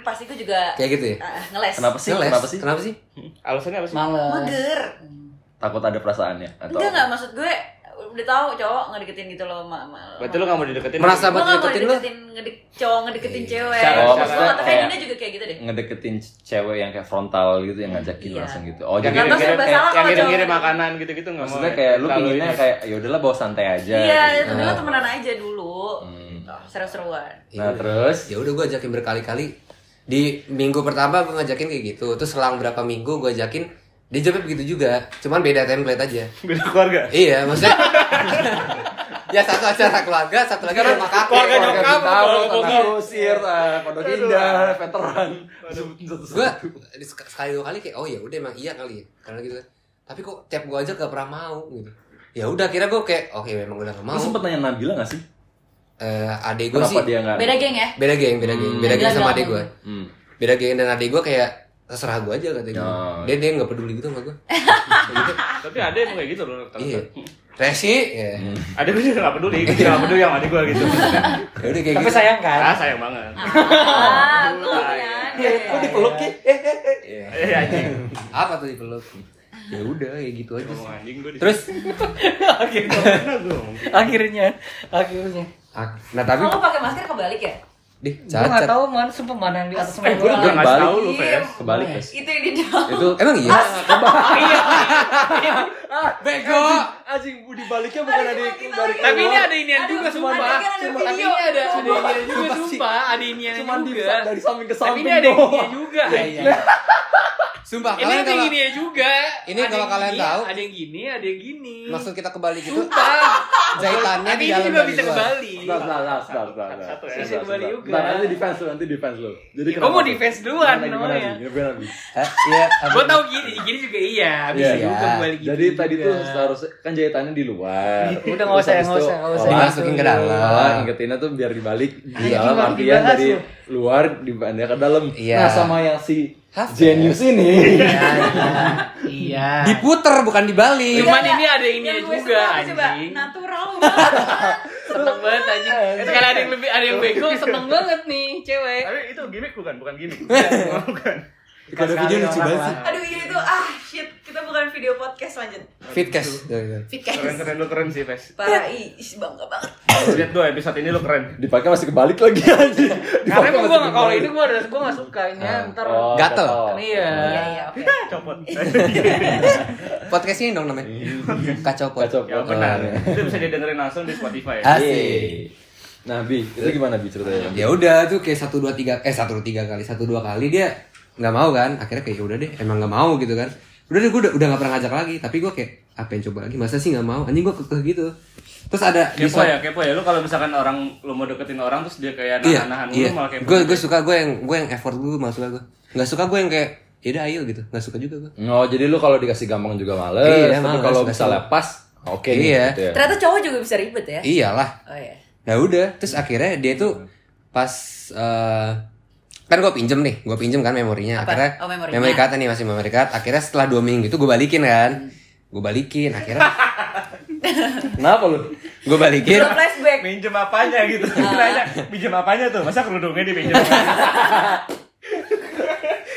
pasti gue juga kayak gitu ya ah, ngeles. kenapa sih Ngeles. kenapa sih kenapa sih Alasannya apa sih? Males. Mager. Takut ada perasaannya atau Enggak enggak maksud gue udah tahu cowok ngedeketin gitu loh ma ma Berarti lu nggak mau dideketin? Merasa gue buat gak mau deketin lu? deketin ngedek, cowok ngedeketin Iya. cewek Cara- oh, cara- kata kayak- Dina juga kayak gitu deh ngedeketin cewek yang kayak frontal gitu yang ngajakin Iya. langsung gitu oh jadi Nggak salah yang kalau ngirim-ngirim cowok. makanan gitu-gitu nggak mau. maksudnya ya? kayak lu pinginnya ini. kayak ya udahlah bawa santai aja iya gitu. itu dulu Ah. temenan aja dulu Hmm. Oh, seru-seruan nah terus ya udah gue ajakin berkali-kali di minggu pertama gue ngajakin kayak gitu terus selang berapa minggu gue ajakin dia jawabnya begitu juga cuman beda template aja Beda keluarga. iya maksudnya ya satu acara keluarga satu lagi rumah kakek keluarga nyokap, Bintaro, keluarga bokap. Kusir, eh, Pondok Indah, veteran. gue sekali dua kali kayak oh ya udah emang iya kali ya karena gitu kan. tapi kok tiap gue ajak gak pernah mau gitu ya udah kira gue kayak oke memang udah gak mau Lu sempet nanya Nabila gak sih? eh adek gue Kenapa sih dia gak? beda geng ya beda geng beda geng Hmm. beda geng sama adek gue Hmm. beda geng dan adek gue kayak terserah gue aja kata gue Oh. dia dia nggak peduli gitu sama gue Tapi ada yang kayak gitu loh. iya resi ya Ada gue juga nggak peduli, gue juga nggak peduli sama adik gue gitu. ya udah kayak Tapi gitu sayang kan? Ah sayang banget. ah Iya, punya Kok dipeluk ya? Iya. Eh anjing. apa tuh dipeluk ya udah kayak gitu aja sih. anjing gue. terus akhirnya, akhirnya, akhirnya. ah, nah tapi kalau pakai masker kebalik ya dih Gue nggak cacat tahu mana sumpah mana yang di atas sama yang gue juga lu Iya. Fes. Kebalik, Fes. itu yang di dalam Itu emang iya bego. Anjing budi baliknya bukan Aduh, dari. Tapi ini ada inian juga sumpah. ada ada Sumpah. video. Tapi ini ada ada inian juga sumpah, ada inian Cuman di juga. dari samping ke Tapi samping. ini ada inian juga. sumpah Ini kalian ada kalau gini juga. Ini Ada kalau kalian gini, tahu. ada yang gini, ada yang gini. maksud kita kebalik itu Sumpah. jahitannya Tapi di ini dalam juga dan di bisa luar. kembali. Sebentar, sebentar, sebentar, sebentar, sebentar. Satu ya. Sebentar, Bisa sebentar. juga. Bentar, nanti defense lu, nanti defense lu. Jadi Gua mau defense duluan namanya. Gimana? Hah? iya Gue tau gini, gini juga iya. Bisa Iya. juga kembali gitu. Jadi tadi tuh harus kan jahitannya di luar. Udah, nggak usah, nggak usah, nggak usah. Olah- Dimasukin ke dalam. Ingetinnya tuh biar dibalik di Anjing, dalam artian dari. Luar dibanding ke dalam. Iya. Nah sama yang si Hafez. genius ini. Iya. diputer bukan dibalik Cuman ini ada ini juga anjing. natural banget Seneng banget anjing. Sekali ada yang lebih ada yang bego seneng banget nih cewek. Tapi itu gimmick bukan, bukan gimmick. bukan. kalau video lucu banget sih aduh iya itu ah shit kita bukan video podcast lanjut fitcast Fitcast Keren keren lu keren sih Fes. parah ih ih, bangga banget Lihat gue episode ini lu keren. Dipakai masih kebalik lagi anjing. Karena masih gue kalau kebalik. itu gue ada gue nggak suka ini ya, ntar. Oh, Gatel. Iya. iya iya oke Copot. podcast ini dong namanya kacau pot Kacau. Ya benar. Oh, Itu bisa didengerin langsung di Spotify. Ah. Iya. Asik. Nah, Bi, itu gimana Bi ceritanya? ya udah tuh kayak satu dua tiga eh satu dua tiga kali satu dua kali dia nggak mau kan akhirnya kayak ya udah deh emang nggak mau gitu kan udah deh gue udah udah nggak pernah ngajak lagi. Tapi gue kayak apa yang coba lagi? Masa sih nggak mau? Anjing gue kekeh gitu. Terus ada Kepo ya, kepo ya. Lu kalau misalkan orang lu mau deketin orang terus dia kayak iya nahan-nahan iya. lu malah kepo. gue gue suka gue yang gue yang effort dulu malah suka gue nggak suka gue yang kayak yaudah ayo gitu. Nggak suka juga gue Oh, jadi lu kalau dikasih gampang juga males, Iya, tapi kalau bisa suka. lepas, oke nih, Iya. gitu ya. ternyata cowok juga bisa ribet ya? Iyalah. Oh iya. Nah udah, terus akhirnya dia tuh pas eh kan gue pinjem nih gue pinjem kan memorinya Apa? akhirnya Oh, memorinya. memori card nih masih memori card akhirnya setelah dua minggu itu gue balikin kan gue balikin akhirnya Kenapa lu? gue balikin Belum flashback. Minjem apanya gitu. Nanya, minjem apanya tuh? Masa kerudungnya dipinjem?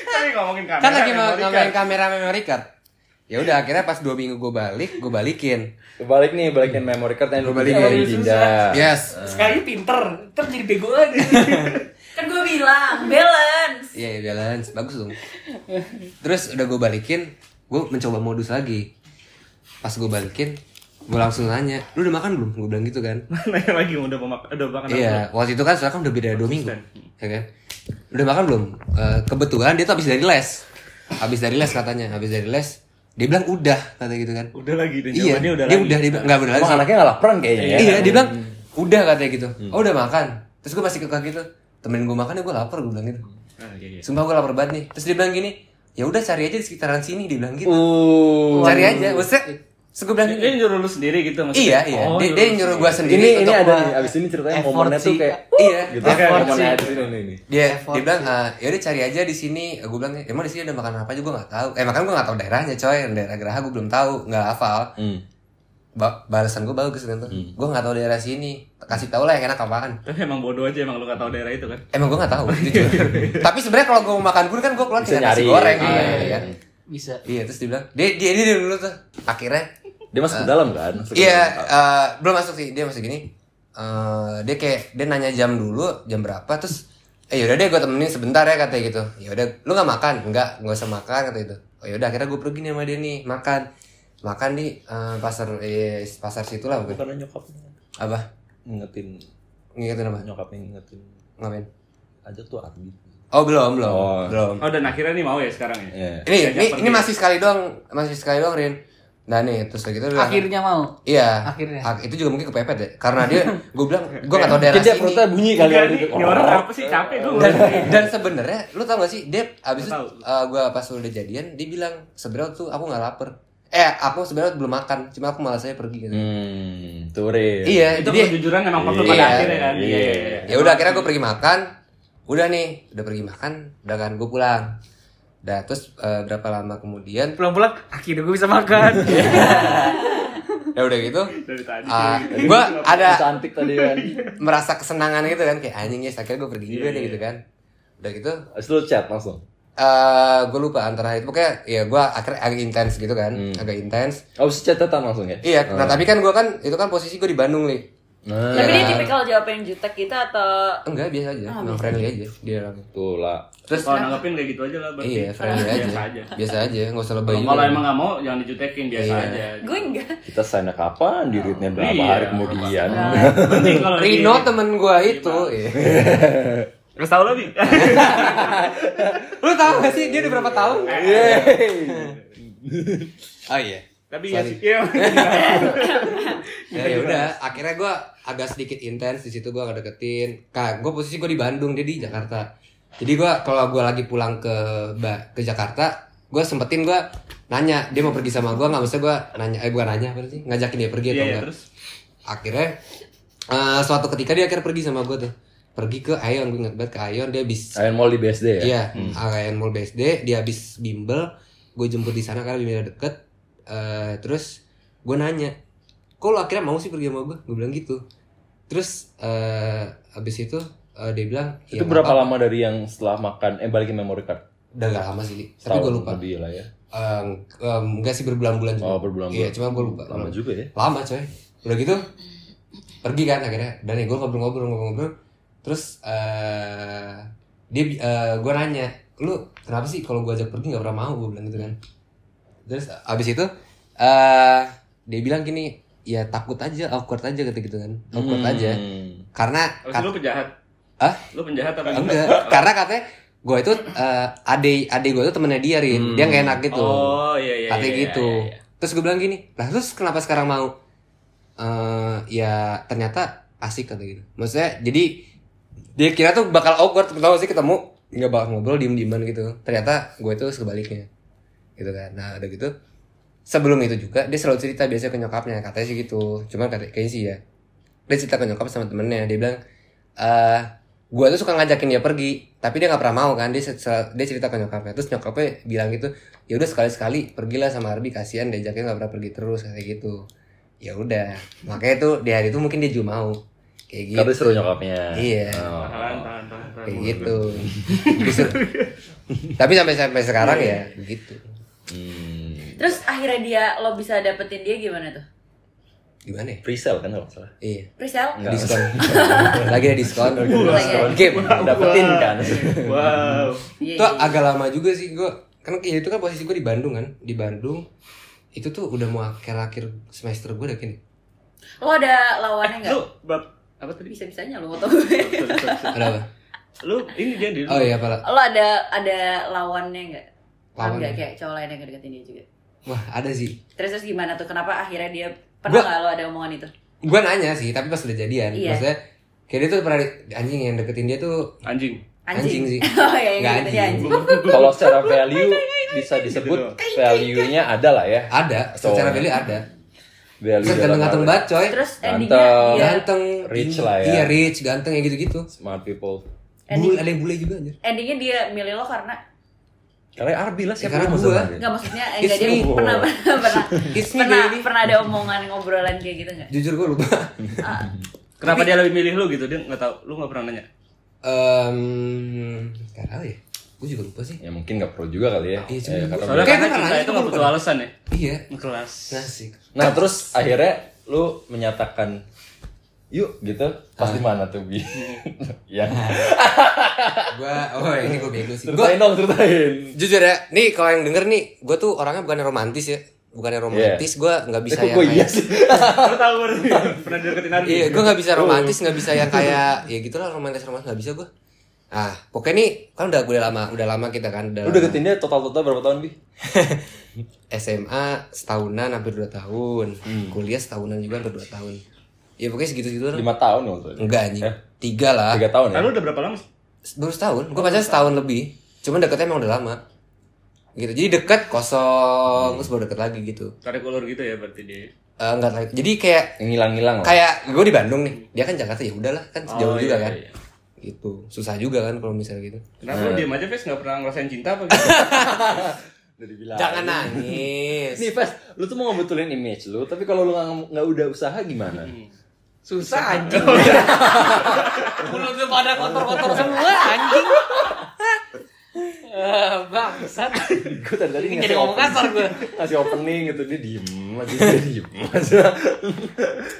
Tapi ngomongin kamera. kan lagi mau card. kamera memory card ya udah akhirnya pas dua minggu gue balik gue balikin Kebalik nih, balikin memory card yang lu balikin. pindah. yes Sekali pinter, ntar jadi bego lagi. Kan gue bilang balance. iya yeah, balance bagus dong terus udah gue balikin gue mencoba modus lagi pas gue balikin gue langsung nanya lu udah makan belum gue bilang gitu kan Nanya lagi udah mau makan, udah makan? Iya, waktu itu kan soalnya kan udah beda dua minggu, ya kan? Udah makan belum? Eh, kebetulan dia tuh habis dari les, habis dari les katanya, habis dari les, dia bilang udah kata gitu kan? Udah lagi dan Iya, jawabannya udah dia lagi. udah dia bilang nggak udah lagi. Anaknya gak laparan kayaknya ya? Iya, dia bilang udah katanya gitu. Oh udah makan. Terus gue masih kekeh gitu. Temenin gue makan ya gue lapar gue bilang gitu. Ah, iya, iya. Sumpah gue lapar banget nih. Terus dia bilang gini, ya udah cari aja di sekitaran sini dia bilang gitu. Uh. Cari aja, maksudnya. Terus gue bilang Dia nyuruh lu sendiri gitu maksudnya? Iya, iya. Oh, dia, dia nyuruh gue sendiri. Ini ini ada nih, abis ini ceritanya effort momennya tuh sih. kayak Iya, gitu. Effort Momennya sih. ada di sini nih. dia Effort dia bilang ah, ya udah cari aja di sini gue bilang emang di sini ada makan apa aja gue nggak tahu eh makan gue nggak tahu daerahnya coy daerah Geraha gue belum tahu nggak hafal Hmm. Ba balasan gue bagus kan tuh gue nggak tahu daerah sini kasih tau lah yang enak apaan Tapi emang bodoh aja emang lu gak tahu daerah itu kan? emang gue nggak tahu jujur tapi sebenarnya kalau gue mau makan pun kan gue keluar Bisa tinggal nasi goreng Ah, iya, iya, iya. Bisa. iya terus dia bilang dia dia dia dulu tuh akhirnya Dia masuk ke dalam kan? Masuk Iya, dalam. eh, belum masuk sih. Dia masuk gini. Eh, dia kayak dia nanya jam dulu, jam berapa terus eh yaudah deh gue temenin sebentar ya katanya gitu. Ya udah, lu nggak makan? Enggak, nggak usah makan kata itu. Oh yaudah, akhirnya gue pergi nih sama dia nih makan. Makan di eh, pasar eh, pasar situ lah mungkin. Karena nyokapnya Apa? ngingetin Ngingetin apa? nyokapnya ngingetin Ngapain? ajak tuh Arbi. Oh belum belum Oh. belum. Oh dan akhirnya nih mau ya sekarang ya? Iya. Ini ini, ini masih sekali doang, masih sekali doang Rin. Nah nih terus kayak gitu Akhirnya mau. Iya. Akhirnya. Ak- itu juga mungkin kepepet ya. Karena dia gue bilang gue gak tau daerah dia sini. perutnya bunyi kali ya. nih, gitu. ini orang apa sih capek gue dan dan sebenarnya lu tau gak sih dia abis itu uh, gue pas udah jadian dia bilang sebenarnya tuh aku nggak lapar eh aku sebenarnya belum makan cuma aku malas saya pergi gitu. Hmm, tuh Rin. iya Itu jadi kejujuran emang perlu Iya. pada akhirnya kan? Iya. Iya, iya, iya. ya udah akhirnya gue pergi makan udah nih udah pergi makan udah kan gue pulang Udah terus uh, berapa lama kemudian Pulang-pulang akhirnya gue bisa makan. ya udah gitu Dari tadi. uh, gitu. gue ada cantik tadi kan. merasa kesenangan gitu kan kayak anjing ya akhirnya gue pergi juga nih gitu kan udah gitu lu chat langsung. Eh gue lupa antara itu pokoknya ya gue akhirnya agak intens gitu kan Hmm. agak intens itu chatan langsung ya? Iya, nah tapi kan gue kan itu kan posisi gue di Bandung nih. Nah, Tapi dia Iya. tipikal jawabin jutek kita atau Enggak biasa aja, emang friendly aja dia orangnya. tuh lah. Terus Kalau nanggapin kayak gitu aja lah berarti. iya friendly aja. Biasa aja. Biasa aja, nggak usah lebay. Kalau emang gak mau jangan dijutekin biasa Iya. aja. gue enggak. Kita sana kapan? Di readnya berapa Iya. hari kemudian? Rino temen gue itu, iya. Terus tahu lo, Bi? lu tau gak sih dia udah berapa tahun? Oh iya. Tapi ya sih. Iya. Ya, ya udah, akhirnya gue agak sedikit intens di situ gue agak deketin. Kak, gue posisi gue di Bandung, dia di Jakarta. Jadi gue kalau gue lagi pulang ke ke Jakarta, gue sempetin gue nanya dia mau pergi sama gue nggak maksudnya gue nanya eh gue nanya sih ngajakin dia pergi atau Iya, iya, enggak terus. akhirnya eh, suatu ketika dia akhirnya pergi sama gue tuh pergi ke Ayon gue inget banget ke Ayon dia habis Ayan Mall di BSD ya? iya Ayon Mall BSD dia habis bimbel gue jemput di sana karena bimbel deket Eh, terus gue nanya kok lo akhirnya mau sih pergi sama gue gue bilang gitu terus eh habis itu eh, dia bilang Itu "Ya, berapa nggak lama dari yang setelah makan eh balikin memory card? apa-apa." udah gak lama sih tapi gue lupa Lebih lah ya. Eh, em, enggak sih berbulan-bulan juga Oh, berbulan-bulan. iya cuma gue lupa Lama juga ya. lama coy udah gitu pergi kan akhirnya dan gue ngobrol-ngobrol ngobrol-ngobrol terus eh dia eh gue nanya lu kenapa sih kalau gue ajak pergi nggak pernah mau? Gue bilang gitu kan. Terus abis itu eh dia bilang gini ya takut aja awkward aja kata gitu kan. Awkward aja. Hmm. karena Terus kat- lu penjahat. Hah? Lu penjahat apa enggak? Karena katanya gue itu eh ade ade gue itu temennya dia rin. Dia nggak enak gitu. Oh, iya iya. katanya iya, gitu. iya, iya. terus gue bilang gini lah terus kenapa sekarang mau? Eh ya ternyata asik kata gitu. Maksudnya jadi dia kira tuh bakal awkward tau sih ketemu nggak bakal ngobrol diem dieman gitu. Ternyata gue tuh sebaliknya gitu kan. Nah udah gitu sebelum itu juga dia selalu cerita biasanya ke nyokapnya katanya sih gitu. Cuman kayaknya sih ya dia cerita ke nyokap sama temennya. Dia bilang eh gue tuh suka ngajakin dia pergi tapi dia nggak pernah mau kan dia dia cerita ke nyokapnya. Terus nyokapnya bilang gitu ya udah sekali sekali pergilah sama Arbi kasihan diajaknya nggak pernah pergi terus kayak gitu. Ya udah makanya tuh di hari itu mungkin dia juga mau kayak gitu Karena seru nyokapnya. Iya. Oh. Tahan, tahan, tahan, tahan. kayak gitu tapi sampai sampai sekarang ya gitu Hmm. Terus akhirnya dia lo bisa dapetin dia gimana tuh? gimana ya Presale kan kalau salah. iya Presale? Enggak. diskon lagi ada diskon Lagi ada. game Dapetin kan. Wow. Itu iya, iya. agak lama juga sih gue kan kayak itu kan posisi gue di Bandung kan di Bandung itu tuh udah mau akhir-akhir semester gue udah gini Lo ada lawannya nggak? Lu bab apa tadi? Bisa-bisanya lo tau ada apa Lu ini dia di oh iya apa Lo ada ada lawannya nggak? Lawan nggak kayak cowok lain yang ngedeketin dia juga? wah ada sih Terus terus gimana tuh? Kenapa akhirnya dia pernah Gua- nggak lo ada omongan itu? gue nanya sih tapi pas udah jadian Iya. maksudnya kayak dia tuh pernah anjing yang deketin dia tuh anjing. Anjing sih. oh iya Nggak gitu anjing. anjing. Kalau secara value bisa disebut value-nya ada lah ya. ada secara value ada Dalam ganteng-ganteng banget coy Terus Ganteng. endingnya dia ganteng Rich lah ya. iya rich ganteng yang gitu-gitu smart people. Bule, ada yang bule juga anjir endingnya dia milih lo karena Karena Arbi lah siapa Ya, karena yang mau gua. sama dia? nggak maksudnya enggak dia me. pernah pernah pernah It's me, pernah, baby. pernah ada omongan ngobrolan kayak gitu nggak? jujur gue lupa Ah, Kenapa dia lebih milih lu gitu? Dia nggak tahu. Lu nggak pernah nanya. Gak tahu ya gue juga lupa sih Ya mungkin nggak perlu juga kali ya. Iya, cuma Eh, gua- karena- Soalnya Kayak karena cinta itu nggak butuh alasan ya. iya Kelas. Nasik Nah terus akhirnya lu menyatakan yuk gitu pas Ah. di mana tuh bi? ya. Gua, oh ini gue bego sih. Gue Ceritain dong ceritain. jujur ya, nih kalau yang denger nih, gue tuh orangnya bukannya romantis ya, bukannya romantis, gue nggak bisa Kok yang gue iya kayak, sih? Tahu pernah deketin Arbi. iya, gue nggak bisa romantis, nggak bisa yang kayak, ya gitulah romantis romantis nggak bisa gue. Ah, pokoknya nih kan udah udah lama, udah lama kita kan, udah Lu lama. deketin dia total-total berapa tahun bi? SMA setahunan hampir dua tahun, kuliah setahunan juga hampir dua tahun. Ya pokoknya segitu-segitu lah. Lima tahun ya maksudnya. Enggak anjing, Eh? tiga lah. Tiga tahun ya? Ah, lu udah berapa lama? Baru setahun, gue pacaran setahun lebih. Cuman deketnya emang udah lama. Gitu, jadi deket kosong, terus baru deket lagi gitu. Tarik ulur gitu ya berarti dia. Eh, enggak lagi. Jadi kayak ngilang-ngilang lah. kayak gue di Bandung nih, dia kan Jakarta ya udahlah kan jauh Oh, juga iya, kan. iya. Gitu. Susah juga kan kalau misalnya gitu. Kenapa lu diem aja, Fes? Nggak pernah ngerasain cinta apa gitu? Udah dibilang. Jangan nangis. Nih Fes, lu tuh mau ngebetulin image lu, tapi kalau lu nggak nggak udah usaha gimana? Susah anjing. Mulut lu pada kotor-kotor semua anjing. Eh, bangsat. gue tadi tadi Ini jadi ngomong kasar gue. ngasih opening gitu dia diem aja dia diem aja.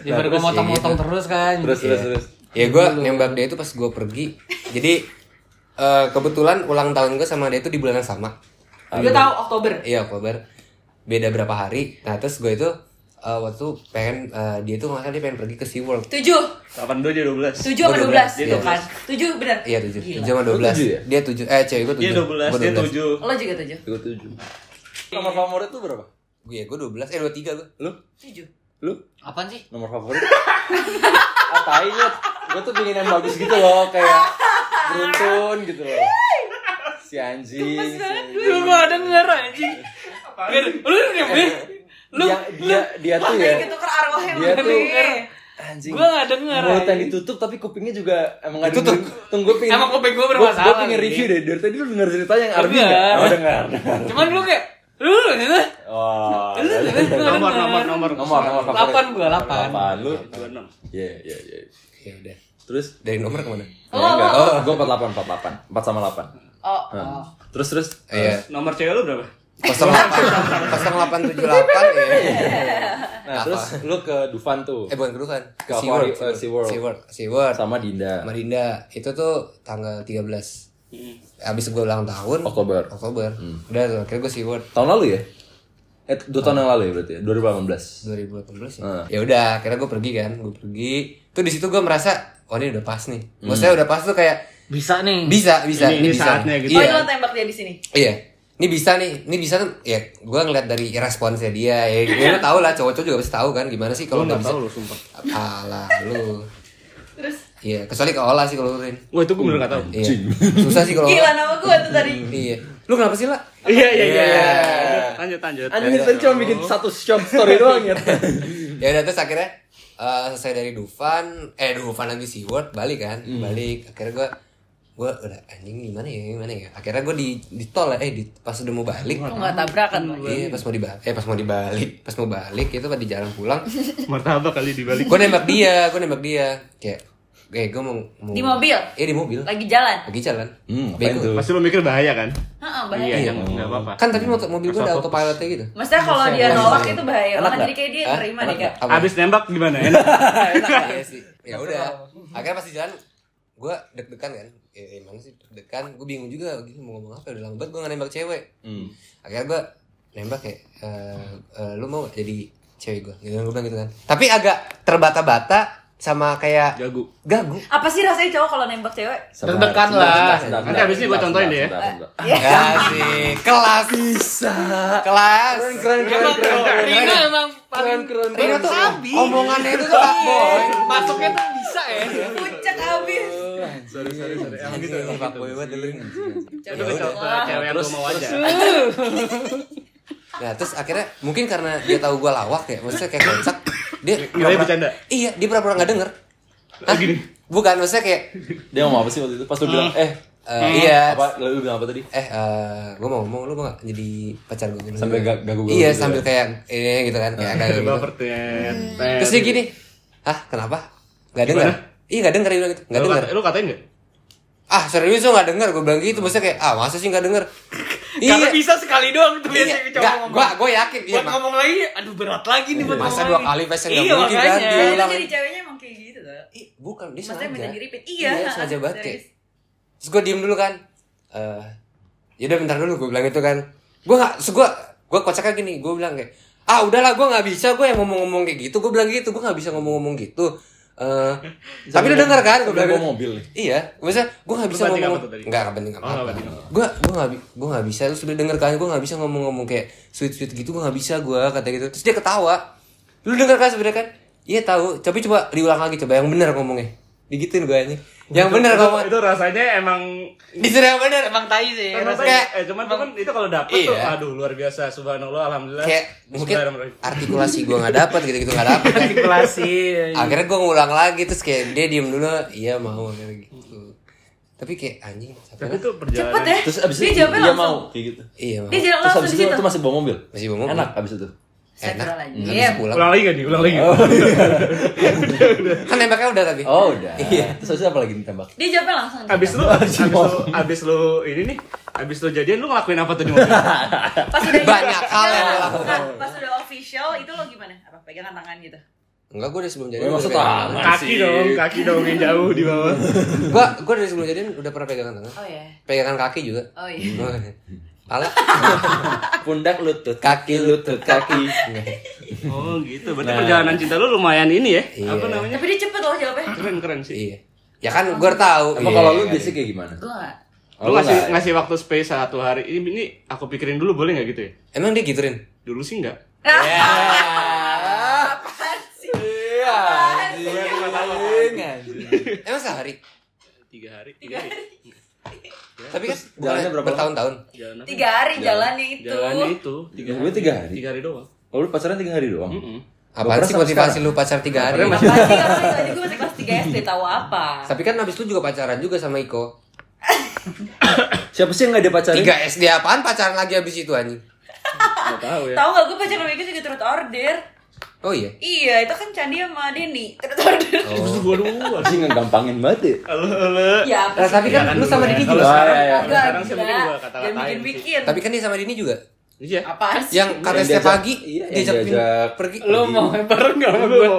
Daripada gue motong-motong terus kan. terus terus terus. Ya gue nembak dia itu pas gue pergi. Jadi eh, kebetulan ulang tahun gue sama dia itu di bulan yang sama. Gue tahu Oktober. Iya Oktober. Beda berapa hari. Nah terus gue itu eh, waktu pengen eh, dia itu nggak dia pengen pergi ke SeaWorld. Tujuh, 82 dia 12. tujuh sama dua belas 12, itu iya. kan? Tujuh bener. Iya tujuh, tujuh sama dua belas. tujuh ya? Dia tujuh, eh cewek gue tujuh. Dia 12, Gua dia 7. Lo juga tujuh. Gue tujuh. Nomor favorit tuh berapa? Gue ya gue dua belas, eh dua tiga gue. Lu? Tujuh. Lu? Apaan sih? Nomor favorit? Apa ini? Gue tuh pengen yang bagus gitu loh, kayak beruntun gitu loh. Si anjing. si anjing. Gue gak denger anjing. Lu deh. Lu dia, dia, dia tuh ya. Dia tuh anjing. gue gak denger. Mulut yang ditutup tapi kupingnya juga emang gak Ditutup. Tunggu gue pengen. Emang kuping gua Gue bermasalah, pengen nih. review deh. Dari tadi lu denger ceritanya yang Arbi Dengar. nggak? Oh dengar. Cuman lu kayak lu gitu. Lu gitu. Nomor, nomor, nomor. Nomor, nomor. Delapan gua, delapan. Delapan. Lu? 26. Iya, iya, iya. Ya udah. Terus? Dari nomor ke mana? Oh, Ya, enggak. oh, Gue 48, 48. 4 sama 8. Oh, Nah. oh. Terus, terus. Iya. Nomor cewek lu berapa? 08 0878 ya. Nah, terus lu ke Dufan tuh. Eh bukan. Ke Aquarium, eh, SeaWorld. SeaWorld. SeaWorld. Sama Dinda. Sama Dinda. Itu tuh tanggal 13. Abis gue ulang tahun. Oktober. Oktober. Udah tuh, akhirnya gue SeaWorld. Tahun lalu ya? Eh, dua tahun yang lalu ya berarti ya? 2018. 2018 ya. Hmm. Ya udah, akhirnya gue pergi kan, gue pergi. Tuh di situ gue merasa, oh ini udah pas nih. Maksudnya udah pas tuh kayak Bisa nih. bisa, bisa, Ini- ini bisa. saatnya gitu. Oh, Iya. lo tembak dia di sini. Iya. Ini bisa nih, ini bisa tuh ya gue ngeliat dari responsnya dia ya, ya lu tau lah cowok-cowok juga pasti tahu kan gimana sih kalau nggak bisa tahu lu sumpah. alah lu Terus iya kecuali ke olah sih kalau Rin Wah, itu gue bener nggak tahu. iya susah sih kalau gila nama gua tuh tadi. iya lu kenapa sih lah Iya, iya, iya. Iya. Lanjut, lanjut. Anjing tadi cuma bikin satu short story doang ya. ya udah terus akhirnya eh, selesai dari Dufan eh Dufan lagi SeaWorld balik kan balik. Akhirnya gue gue udah anjing gimana ya gimana ya? Akhirnya gue di di tol eh di pas udah mau balik. Lu nggak tabrakan iya pas mau dibalik eh pas mau dibalik pas mau balik itu pas di jalan pulang. Martabak kali dibalik. gue nembak dia gue nembak dia. Kayak eh gue mau, mau Di mobil? iya di mobil Lagi jalan. lagi jalan Hmm, Bego. Pasti lo mikir bahaya kan? Heeh, Iya, bahaya. yang enggak apa-apa. kan tapi motor mobil gue ada autopilotnya gitu Maksudnya kalau dia nolak itu bahaya Enak banget. nggak? Jadi kayak dia terima Enak deh nggak? Apa? Abis nembak gimana? Enak. iya sih ya udah akhirnya pas di jalan gue deg-degan kan eh, emang sih deg-degan gue bingung juga gitu mau ngomong apa udah lama banget gue gak nembak cewek Hmm. akhirnya gue nembak kayak eh eh, lu mau jadi cewek gue gitu gue bilang gitu kan tapi agak terbata-bata sama kayak Gagu. gagu Apa sih rasanya cowok kalau nembak cewek? Deg-degan lah. Nanti abis ini gua sebentar, contohin deh ya. ya sih kelas bisa kelas Keren, keren, keren, keren. Rino emang Keren, keren, Rino keren. tuh omongannya itu tuh boy masuknya tuh bisa ya. Puncak abis. Sorry, sorry, sorry. Emang gitu. Emang fuckboy gitu. banget dulu. Itu cewek yang gue mau aja. Nah terus akhirnya mungkin karena dia tahu gue lawak ya, maksudnya kayak kocak, dia Ngiranya pura-pura- bercanda? Iya, dia pura-pura nggak denger. Hah? gini. Bukan, maksudnya kayak, Dia ngomong apa sih waktu itu? Pas lu bilang, eh, eh, iya, apa? Lu bilang apa tadi? eh, gue mau ngomong, lu mau gak jadi pacar gue? Sampai gak- gagu-gagu Iya, gitu sambil ya? kayak ini gitu kan, kayak agak gitu. Tet. Terus dia gini, hah kenapa? Gak denger? Iya gak denger, gitu, gak denger. Lu katain gak? Ah serius lu gak denger, gue bilang gitu, maksudnya kayak, ah masa sih gak denger? Karena bisa sekali doang tuh Iya, biasanya cowok gak, ngomong. gue gue yakin, iya, Buat ngomong lagi, aduh berat lagi nih buat masa ngomong dua lagi. kali pasti gak Iya, mungkin kan, diulang. jadi ceweknya emang kayak gitu tuh. Ih, bukan, dia Maksudnya sengaja. minta di repeat. Iya, sengaja banget kayak. Terus gue diem dulu kan. Eh, yaudah bentar dulu gue bilang itu kan. Gue gak, terus gue, gue kocaknya gini, gue bilang kayak, ah udahlah gue gak bisa, gue yang ngomong-ngomong kayak gitu, gue bilang gitu, gue gak bisa ngomong-ngomong gitu. Eh, tapi lu denger kan, gue bilang mobil nih. Iya, maksudnya gue gak bisa ngomong, apa enggak, gak penting Oh, nggak penting. Gue, gue gak, gue gak bisa, lu sudah denger kan, gue gak bisa ngomong-ngomong kayak sweet-sweet gitu, gue gak bisa gue kata gitu. Terus dia ketawa, lu denger kan sebenarnya kan? Iya tahu, tapi coba diulang lagi coba yang bener ngomongnya. Digituin gue ini. Yang bener Itu- ngomong. Itu rasanya emang Disuruh yang bener. Emang tai sih. Emang rasanya. kayak- eh cuman cuman itu kalau dapet tuh Iya. aduh luar biasa subhanallah alhamdulillah. Kayak mungkin artikulasi gue gak dapet gitu-gitu gak dapet kan. Artikulasi. Akhirnya gue ngulang lagi terus kayak dia diem dulu, iya mau kayak gitu. Tapi kayak anjing, Tapi itu Cepet perjalanan. ya. Terus abis dia itu dia langsung. mau kayak gitu. Iya mau. Dia jalan Terus langsung abis di itu situ. itu masih bawa mobil. Masih bawa mobil. Enak abis itu. Enak. Astagfirullahaladzim. Habis pulang. Ulang lagi gak nih? Ulang lagi. nggak? Kan nembaknya udah tapi. Oh udah. Iya. Terus abis itu apa lagi ditembak? Dia jawabnya langsung. Abis lu, abis lu, abis lu ini nih, abis lu jadian lu ngelakuin apa tuh di mobil? Pas udah Banyak hal yang lo lakukan. enggak. Pas udah official itu lo gimana? Apa pegangan tangan gitu? Enggak, gue dari sebelum jadian. Oh, udah maksud pegangan tangan. kaki dong, kaki dong yang jauh di bawah. Gua gua dari sebelum jadian udah pernah pegangan tangan. Oh ya. Pegangan kaki juga. Oh iya. Pala. Pundak lutut, kaki lutut, kaki. Oh gitu, berarti perjalanan cinta lu lumayan ini ya? Iya. Apa namanya? Tapi dia cepet loh jawabnya. Keren keren sih. Iya. Ya kan gue tahu. Emang Iya, kalau lu kan. biasanya kayak gimana? Gue gak. Lu Oh, ngasih ngasih waktu space satu hari. Ini ini aku pikirin dulu boleh nggak gitu ya? Emang dia gituin? Dulu sih nggak. Sih? Iya. Emang sehari? Tiga hari, tiga hari. Tapi kan Jalannya berapa bertahun-tahun. Tiga hari jalannya itu. Jalannya itu tiga Gue tiga hari. Tiga hari doang. Oh lu pacaran tiga hari doang? Apaan pernah sih motivasi lu pacar tiga hari? Pernah Apa sih gue masih kelas 3 SD tahu apa? Tapi kan abis lu juga pacaran juga sama Iko. Siapa sih yang gak dia pacarin? Tiga SD apaan pacaran lagi abis itu anjing? Nggak tahu ya. Tahu gak gue pacaran sama Ika juga turut order. Oh iya. Iya, itu kan Candi sama Denny gua dulu. Sih ngegampangin banget ya? Halo halo. Ya, apa Nah, tapi kan lu sama Dini Kalau juga. sekarang, iya, iya. sekarang sih mungkin gua Jangan kata-katain sih. bikin-bikin. Tapi kan dia sama Dini juga. Iya. Apaan sih? Yang kata Yang setiap diajak- pagi iya, yang diajak diajak pergi. Lu mau bareng gak sama Gua gue?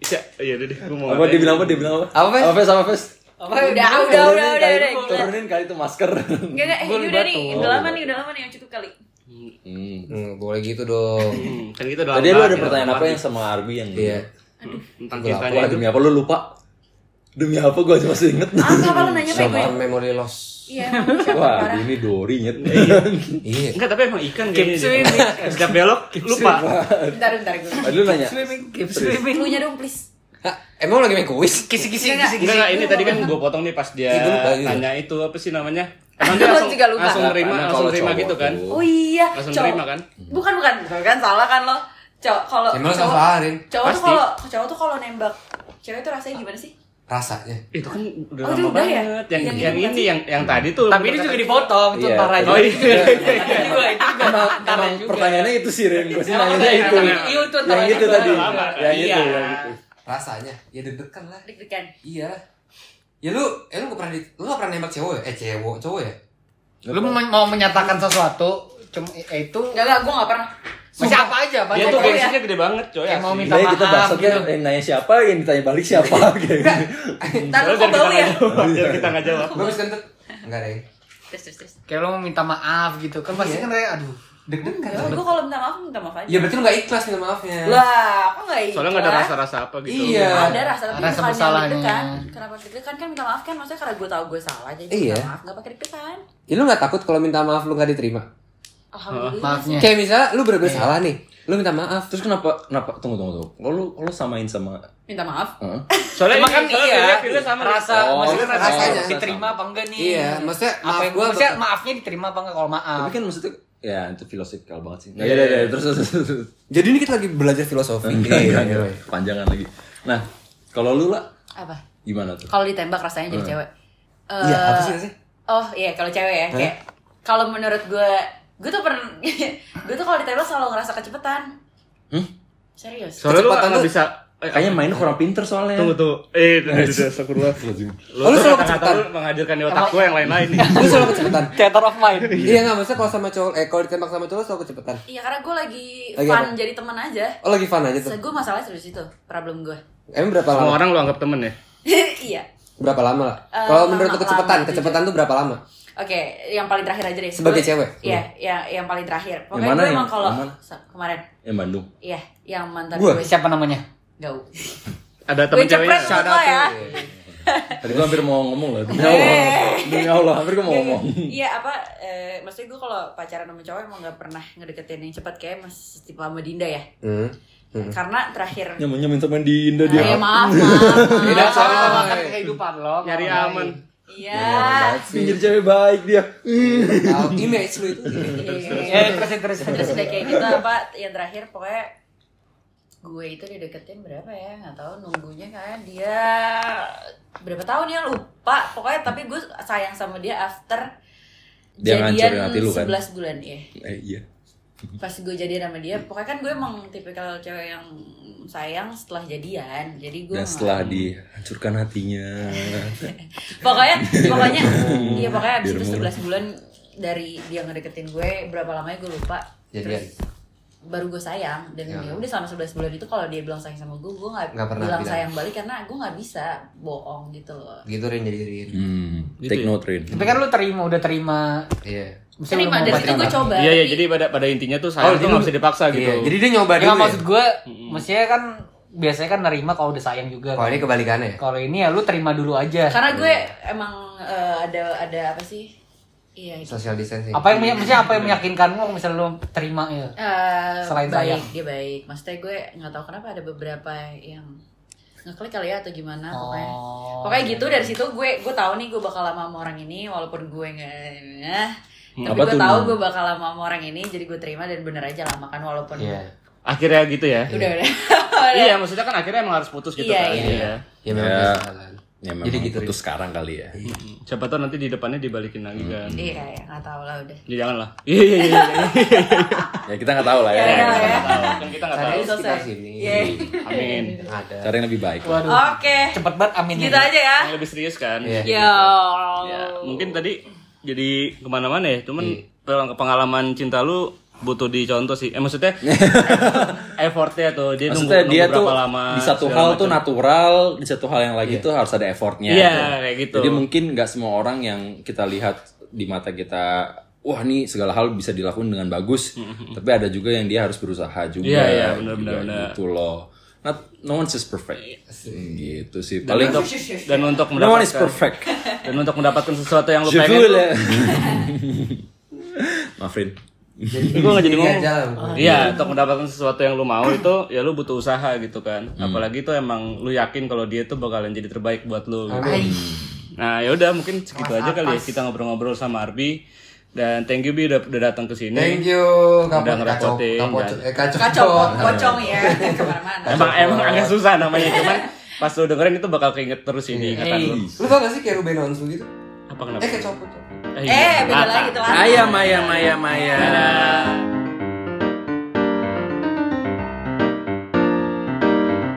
Iya, iya deh deh. Gua mau. Apa dia bilang apa? Dia bilang apa? Apa, Fes? Apa Fes? Apa Fes? Apa? Udah, udah, udah, udah, udah. Turunin kali itu masker. Enggak, enggak, Gua ini udah nih, udah lama nih, udah lama nih yang cukup kali. Hmm. Hmm, boleh gitu dong. Hmm, kan kita udah Tadi lu ada kita pertanyaan apa yang sama Arbi yang Iya. tentang Gua cintanya Wah, itu? demi apa lu lupa? Demi apa gua masih inget Ah, apa lu nanya apa? Sama memory loss. Iya, Wah, ini Dori nyet. Iya. Enggak, tapi emang ikan Keep kayaknya. swimming. dia. Setiap belok lupa. Bentar, bentar gue. Tadi lu nanya. Swimming, keep swimming. Cluenya dong, please. Hah, emang lagi main kuis? Kisi-kisi, Enggak, kisi-kisi. Enggak, enggak, ini tadi kan gue potong nih pas dia Iya, gua tanya itu apa sih namanya? Emang dia langsung, juga lupa. langsung nerima, Karena langsung cowok gitu kan? tuh- Oh iya, Langsung cowok. nerima kan? Bukan, bukan, bukan salah kan lo. Cowok kalau sama cowok, cowok tuh kalau cowok tuh kalau nembak cewek tuh rasanya gimana sih? rasanya. Itu kan udah Oh, lama itu udah ya? banget. Yang Yang yang, ini yang yang tadi tuh. Tapi ini juga dipotong, itu Iya. ntar aja. Oh iya. Itu juga, itu juga Emang juga. pertanyaannya itu sih Ren, gue sih iya, itu. Iya, itu Yang itu tadi. Yang Iya. itu, yang itu. Rasanya ya deg-degan lah. Deg-degan. Iya. Ya lu, eh lu gak pernah di, lu gak pernah nembak cewek ya? Eh cewek, cowok ya? Lu mau mau menyatakan sesuatu, cuma eh, itu Enggak enggak, gue gak pernah. masih apa aja, Dia banyak tuh Oh, kok. gengsinya gede banget, coy. Kayak mau minta Jadi kita maaf, bahasnya gitu. yang nanya siapa, yang ditanya balik siapa gitu. Ntar lu kok kita bau nggak ya? biar kita nggak jawab. Bagus kan tuh? Enggak deh. Terus terus terus. Kayak lu mau minta maaf gitu kan pasti Iya. kan kayak aduh. Deg-degan. Ya, gue kalau minta maaf minta maaf aja. Ya berarti lu gak ikhlas minta maafnya. Lah, aku gak ikhlas. Soalnya nggak ada rasa-rasa apa gitu. Iya. Ada rasa tapi Rasa bersalahnya. deg-degan. Kenapa deg-degan kan minta maaf kan maksudnya karena gue tahu gue salah jadi Iya. minta maaf gak pakai deg-degan. Ya lu gak takut kalau minta maaf lu gak diterima? Alhamdulillah. Maafnya. Kayak misalnya lu bener-bener salah nih. Lu minta maaf. Terus kenapa kenapa tunggu tunggu tunggu. Kalau lu kalau lu samain sama Minta maaf. Heeh. Soalnya kan iya, feelnya- feelnya sama. rasa Oh, maksudnya rasa rasanya. diterima apa enggak nih? Iya, maksudnya apa maaf yang gua maksudnya maafnya diterima apa enggak kalau maaf? Tapi kan maksudnya ya itu filosofikal banget sih. Nah, Iya, iya, iya, iya. terus terus terus. terus. Jadi ini kita lagi belajar filosofi. Enggak, Iya, enggak, iya, enggak. iya. Panjangan lagi. Nah, kalau lu lah Apa? gimana tuh? Kalau ditembak rasanya jadi cewek. Iya, Eh, apa sih rasanya? Oh iya kalau cewek ya kayak kalau menurut gue gue tuh pernah gue tuh kalau ditembak selalu ngerasa kecepatan. Hmm? Serius. Soalnya lu tuh- bisa. Eh, Kayaknya main kurang pinter soalnya. Tunggu tuh. Eh. Astagfirullah. Lu Oh, lu selalu kecepatan? menghadirkan di otak gue yang lain-lain nih. Lu selalu kecepatan. theater of mind. Iya nggak maksudnya kalau sama cowok eh kalau ditembak sama cowok selalu kecepatan. Iya karena gue lagi, Lagi fun apa? jadi temen aja. Oh lagi fun aja tuh. So, gue masalahnya serius itu problem gue. Emang berapa Semua lama? orang lu anggap temen ya? iya. Berapa lama lah? Eh, Kalau menurut kecepatan, lama kecepatan tuh berapa lama? Oke, yang paling terakhir aja deh. Sebagai cewek? Iya, yang yang paling terakhir. Pokoknya gue emang kalau kemarin, Yang Bandung. iya, yang mantan gue. Siapa namanya? Gau. Ada Gue temen ceweknya. cepret Shout lo ya. Tadi gua hampir mau ngomong loh. Demi Allah. Demi Allah, hampir gua mau ngomong. Iya apa? Eh, maksudnya gue kalau pacaran sama cowok emang gak pernah ngedeketin yang cepat kayak mas tipe sama Dinda ya. Hmm. Karena terakhir. Nyaman nyaman sama Dinda dia. ya maaf, maaf. Beda maaf. soalnya Sama kehidupan lo. Nyari kalau aman. Iya. Pinggir cewek baik dia. Image lu itu. Eh, terus terus. Terus udah kayak gitu apa? Yang terakhir pokoknya gue itu dideketin berapa ya nggak tahu nunggunya kan dia berapa tahun ya lupa pokoknya tapi gue sayang sama dia after Dia jadian hati lu kan? 11 bulan ya Eh iya. pas gue jadian sama dia pokoknya kan gue emang tipikal cewek yang sayang setelah jadian jadi gue Dan setelah dihancurkan hatinya. pokoknya pokoknya iya pokoknya abis itu murah. 11 bulan dari dia ngedeketin gue berapa lamanya gue lupa Jadian. Terus baru gue sayang dan Ya. ya udah selama 11 bulan itu kalau dia bilang sayang sama gue gue nggak bilang bilang. sayang balik karena gue nggak bisa bohong gitu loh Gitu Rin jadi Rin. Hmm, Gitu take ya? note Rin. Tapi kan lu terima, udah terima. Iya. Mesti terima dari situ gue coba Iya, iya. Jadi pada pada intinya tuh Oh, sayang tuh jadi nggak bisa dipaksa gitu. Iya, Jadi dia nyoba Ya dulu. maksud ya? gue, mestinya kan biasanya kan nerima kalau udah sayang juga. Kalau ini kebalikannya ya. Kalau ini ya lu terima dulu aja. karena gue emang eh, ada ada apa sih iya itu Social distancing. Apa yang maksudnya apa yang meyakinkanmu kalau misalnya lu terima ya? Eh, Selain baik sayang. dia baik maksudnya gue nggak tahu kenapa ada beberapa yang ngeklik kali ya atau gimana pokoknya Oh. pokoknya gitu dari situ gue gue tahu nih gue bakal lama sama orang ini walaupun gue nggak eh, tapi Apa gue tahu gue bakal lama sama orang ini jadi gue terima dan bener aja lama kan walaupun Iya. Akhirnya gitu ya. udah udah Iya, maksudnya kan akhirnya emang harus putus gitu Iya, kan. iya. Ya memang Ya. Ya memang Jadi gitu, putus sekarang kali ya. Siapa tahu nanti di depannya dibalikin lagi kan. iya ya nggak tahu lah udah Ya jangan lah. Iya iya iya. iya. Ya kita nggak tahu lah ya. Ya, Kita ya. nggak tahu. Kan kita nggak tahu. sekitar selesai. sini. Iya. Amin. Ada. Cari yang lebih baik. Waduh. oke Cepet banget amin. gitu aja ya Yang lebih serius kan. Iya. ya Ya, mungkin tadi jadi ke mana-mana ya. Cuman peng- pengalaman cinta lu butuh dicontoh sih. Eh maksudnya effortnya tuh dia Maksudnya nunggu dia berapa tuh lama. di satu hal tuh macam. natural, di satu hal yang lagi tuh harus ada effortnya. Iya, tuh. kayak gitu. Jadi mungkin nggak semua orang yang kita lihat di mata kita, wah nih segala hal bisa dilakukan dengan bagus. Tapi ada juga yang dia harus berusaha juga. Iya, iya, benar, juga benar, benar. Gitu loh. Not, no one is perfect. Gitu sih. dan Paling untuk dan untuk no one is perfect. dan untuk mendapatkan sesuatu yang lu pengen veux Maafin. gue gak jadi ngomong lah. Iya, untuk mendapatkan sesuatu yang lu mau itu ya lu butuh usaha gitu kan. Apalagi tuh emang lu yakin kalau dia tuh bakalan jadi terbaik buat lu. gitu. Nah, ya udah mungkin segitu aja kali ya kita ngobrol-ngobrol sama Arbi Dan thank you Bi udah, udah datang ke sini. Thank you, Udah kapot kacau, ngerepotin, eh, kacau, Kacau pocong ya ke mana-mana. Emang emang agak susah namanya cuman pas lu dengerin itu bakal keinget terus ini Iya. kata lu. Lu tau gak sih kayak Ruben Onsu gitu? Apa kenapa? Eh kayak copot. Eh, Eh, beda Ah, lagi tuh lah. Ayam, ayam, ayam, ayam. Dadah.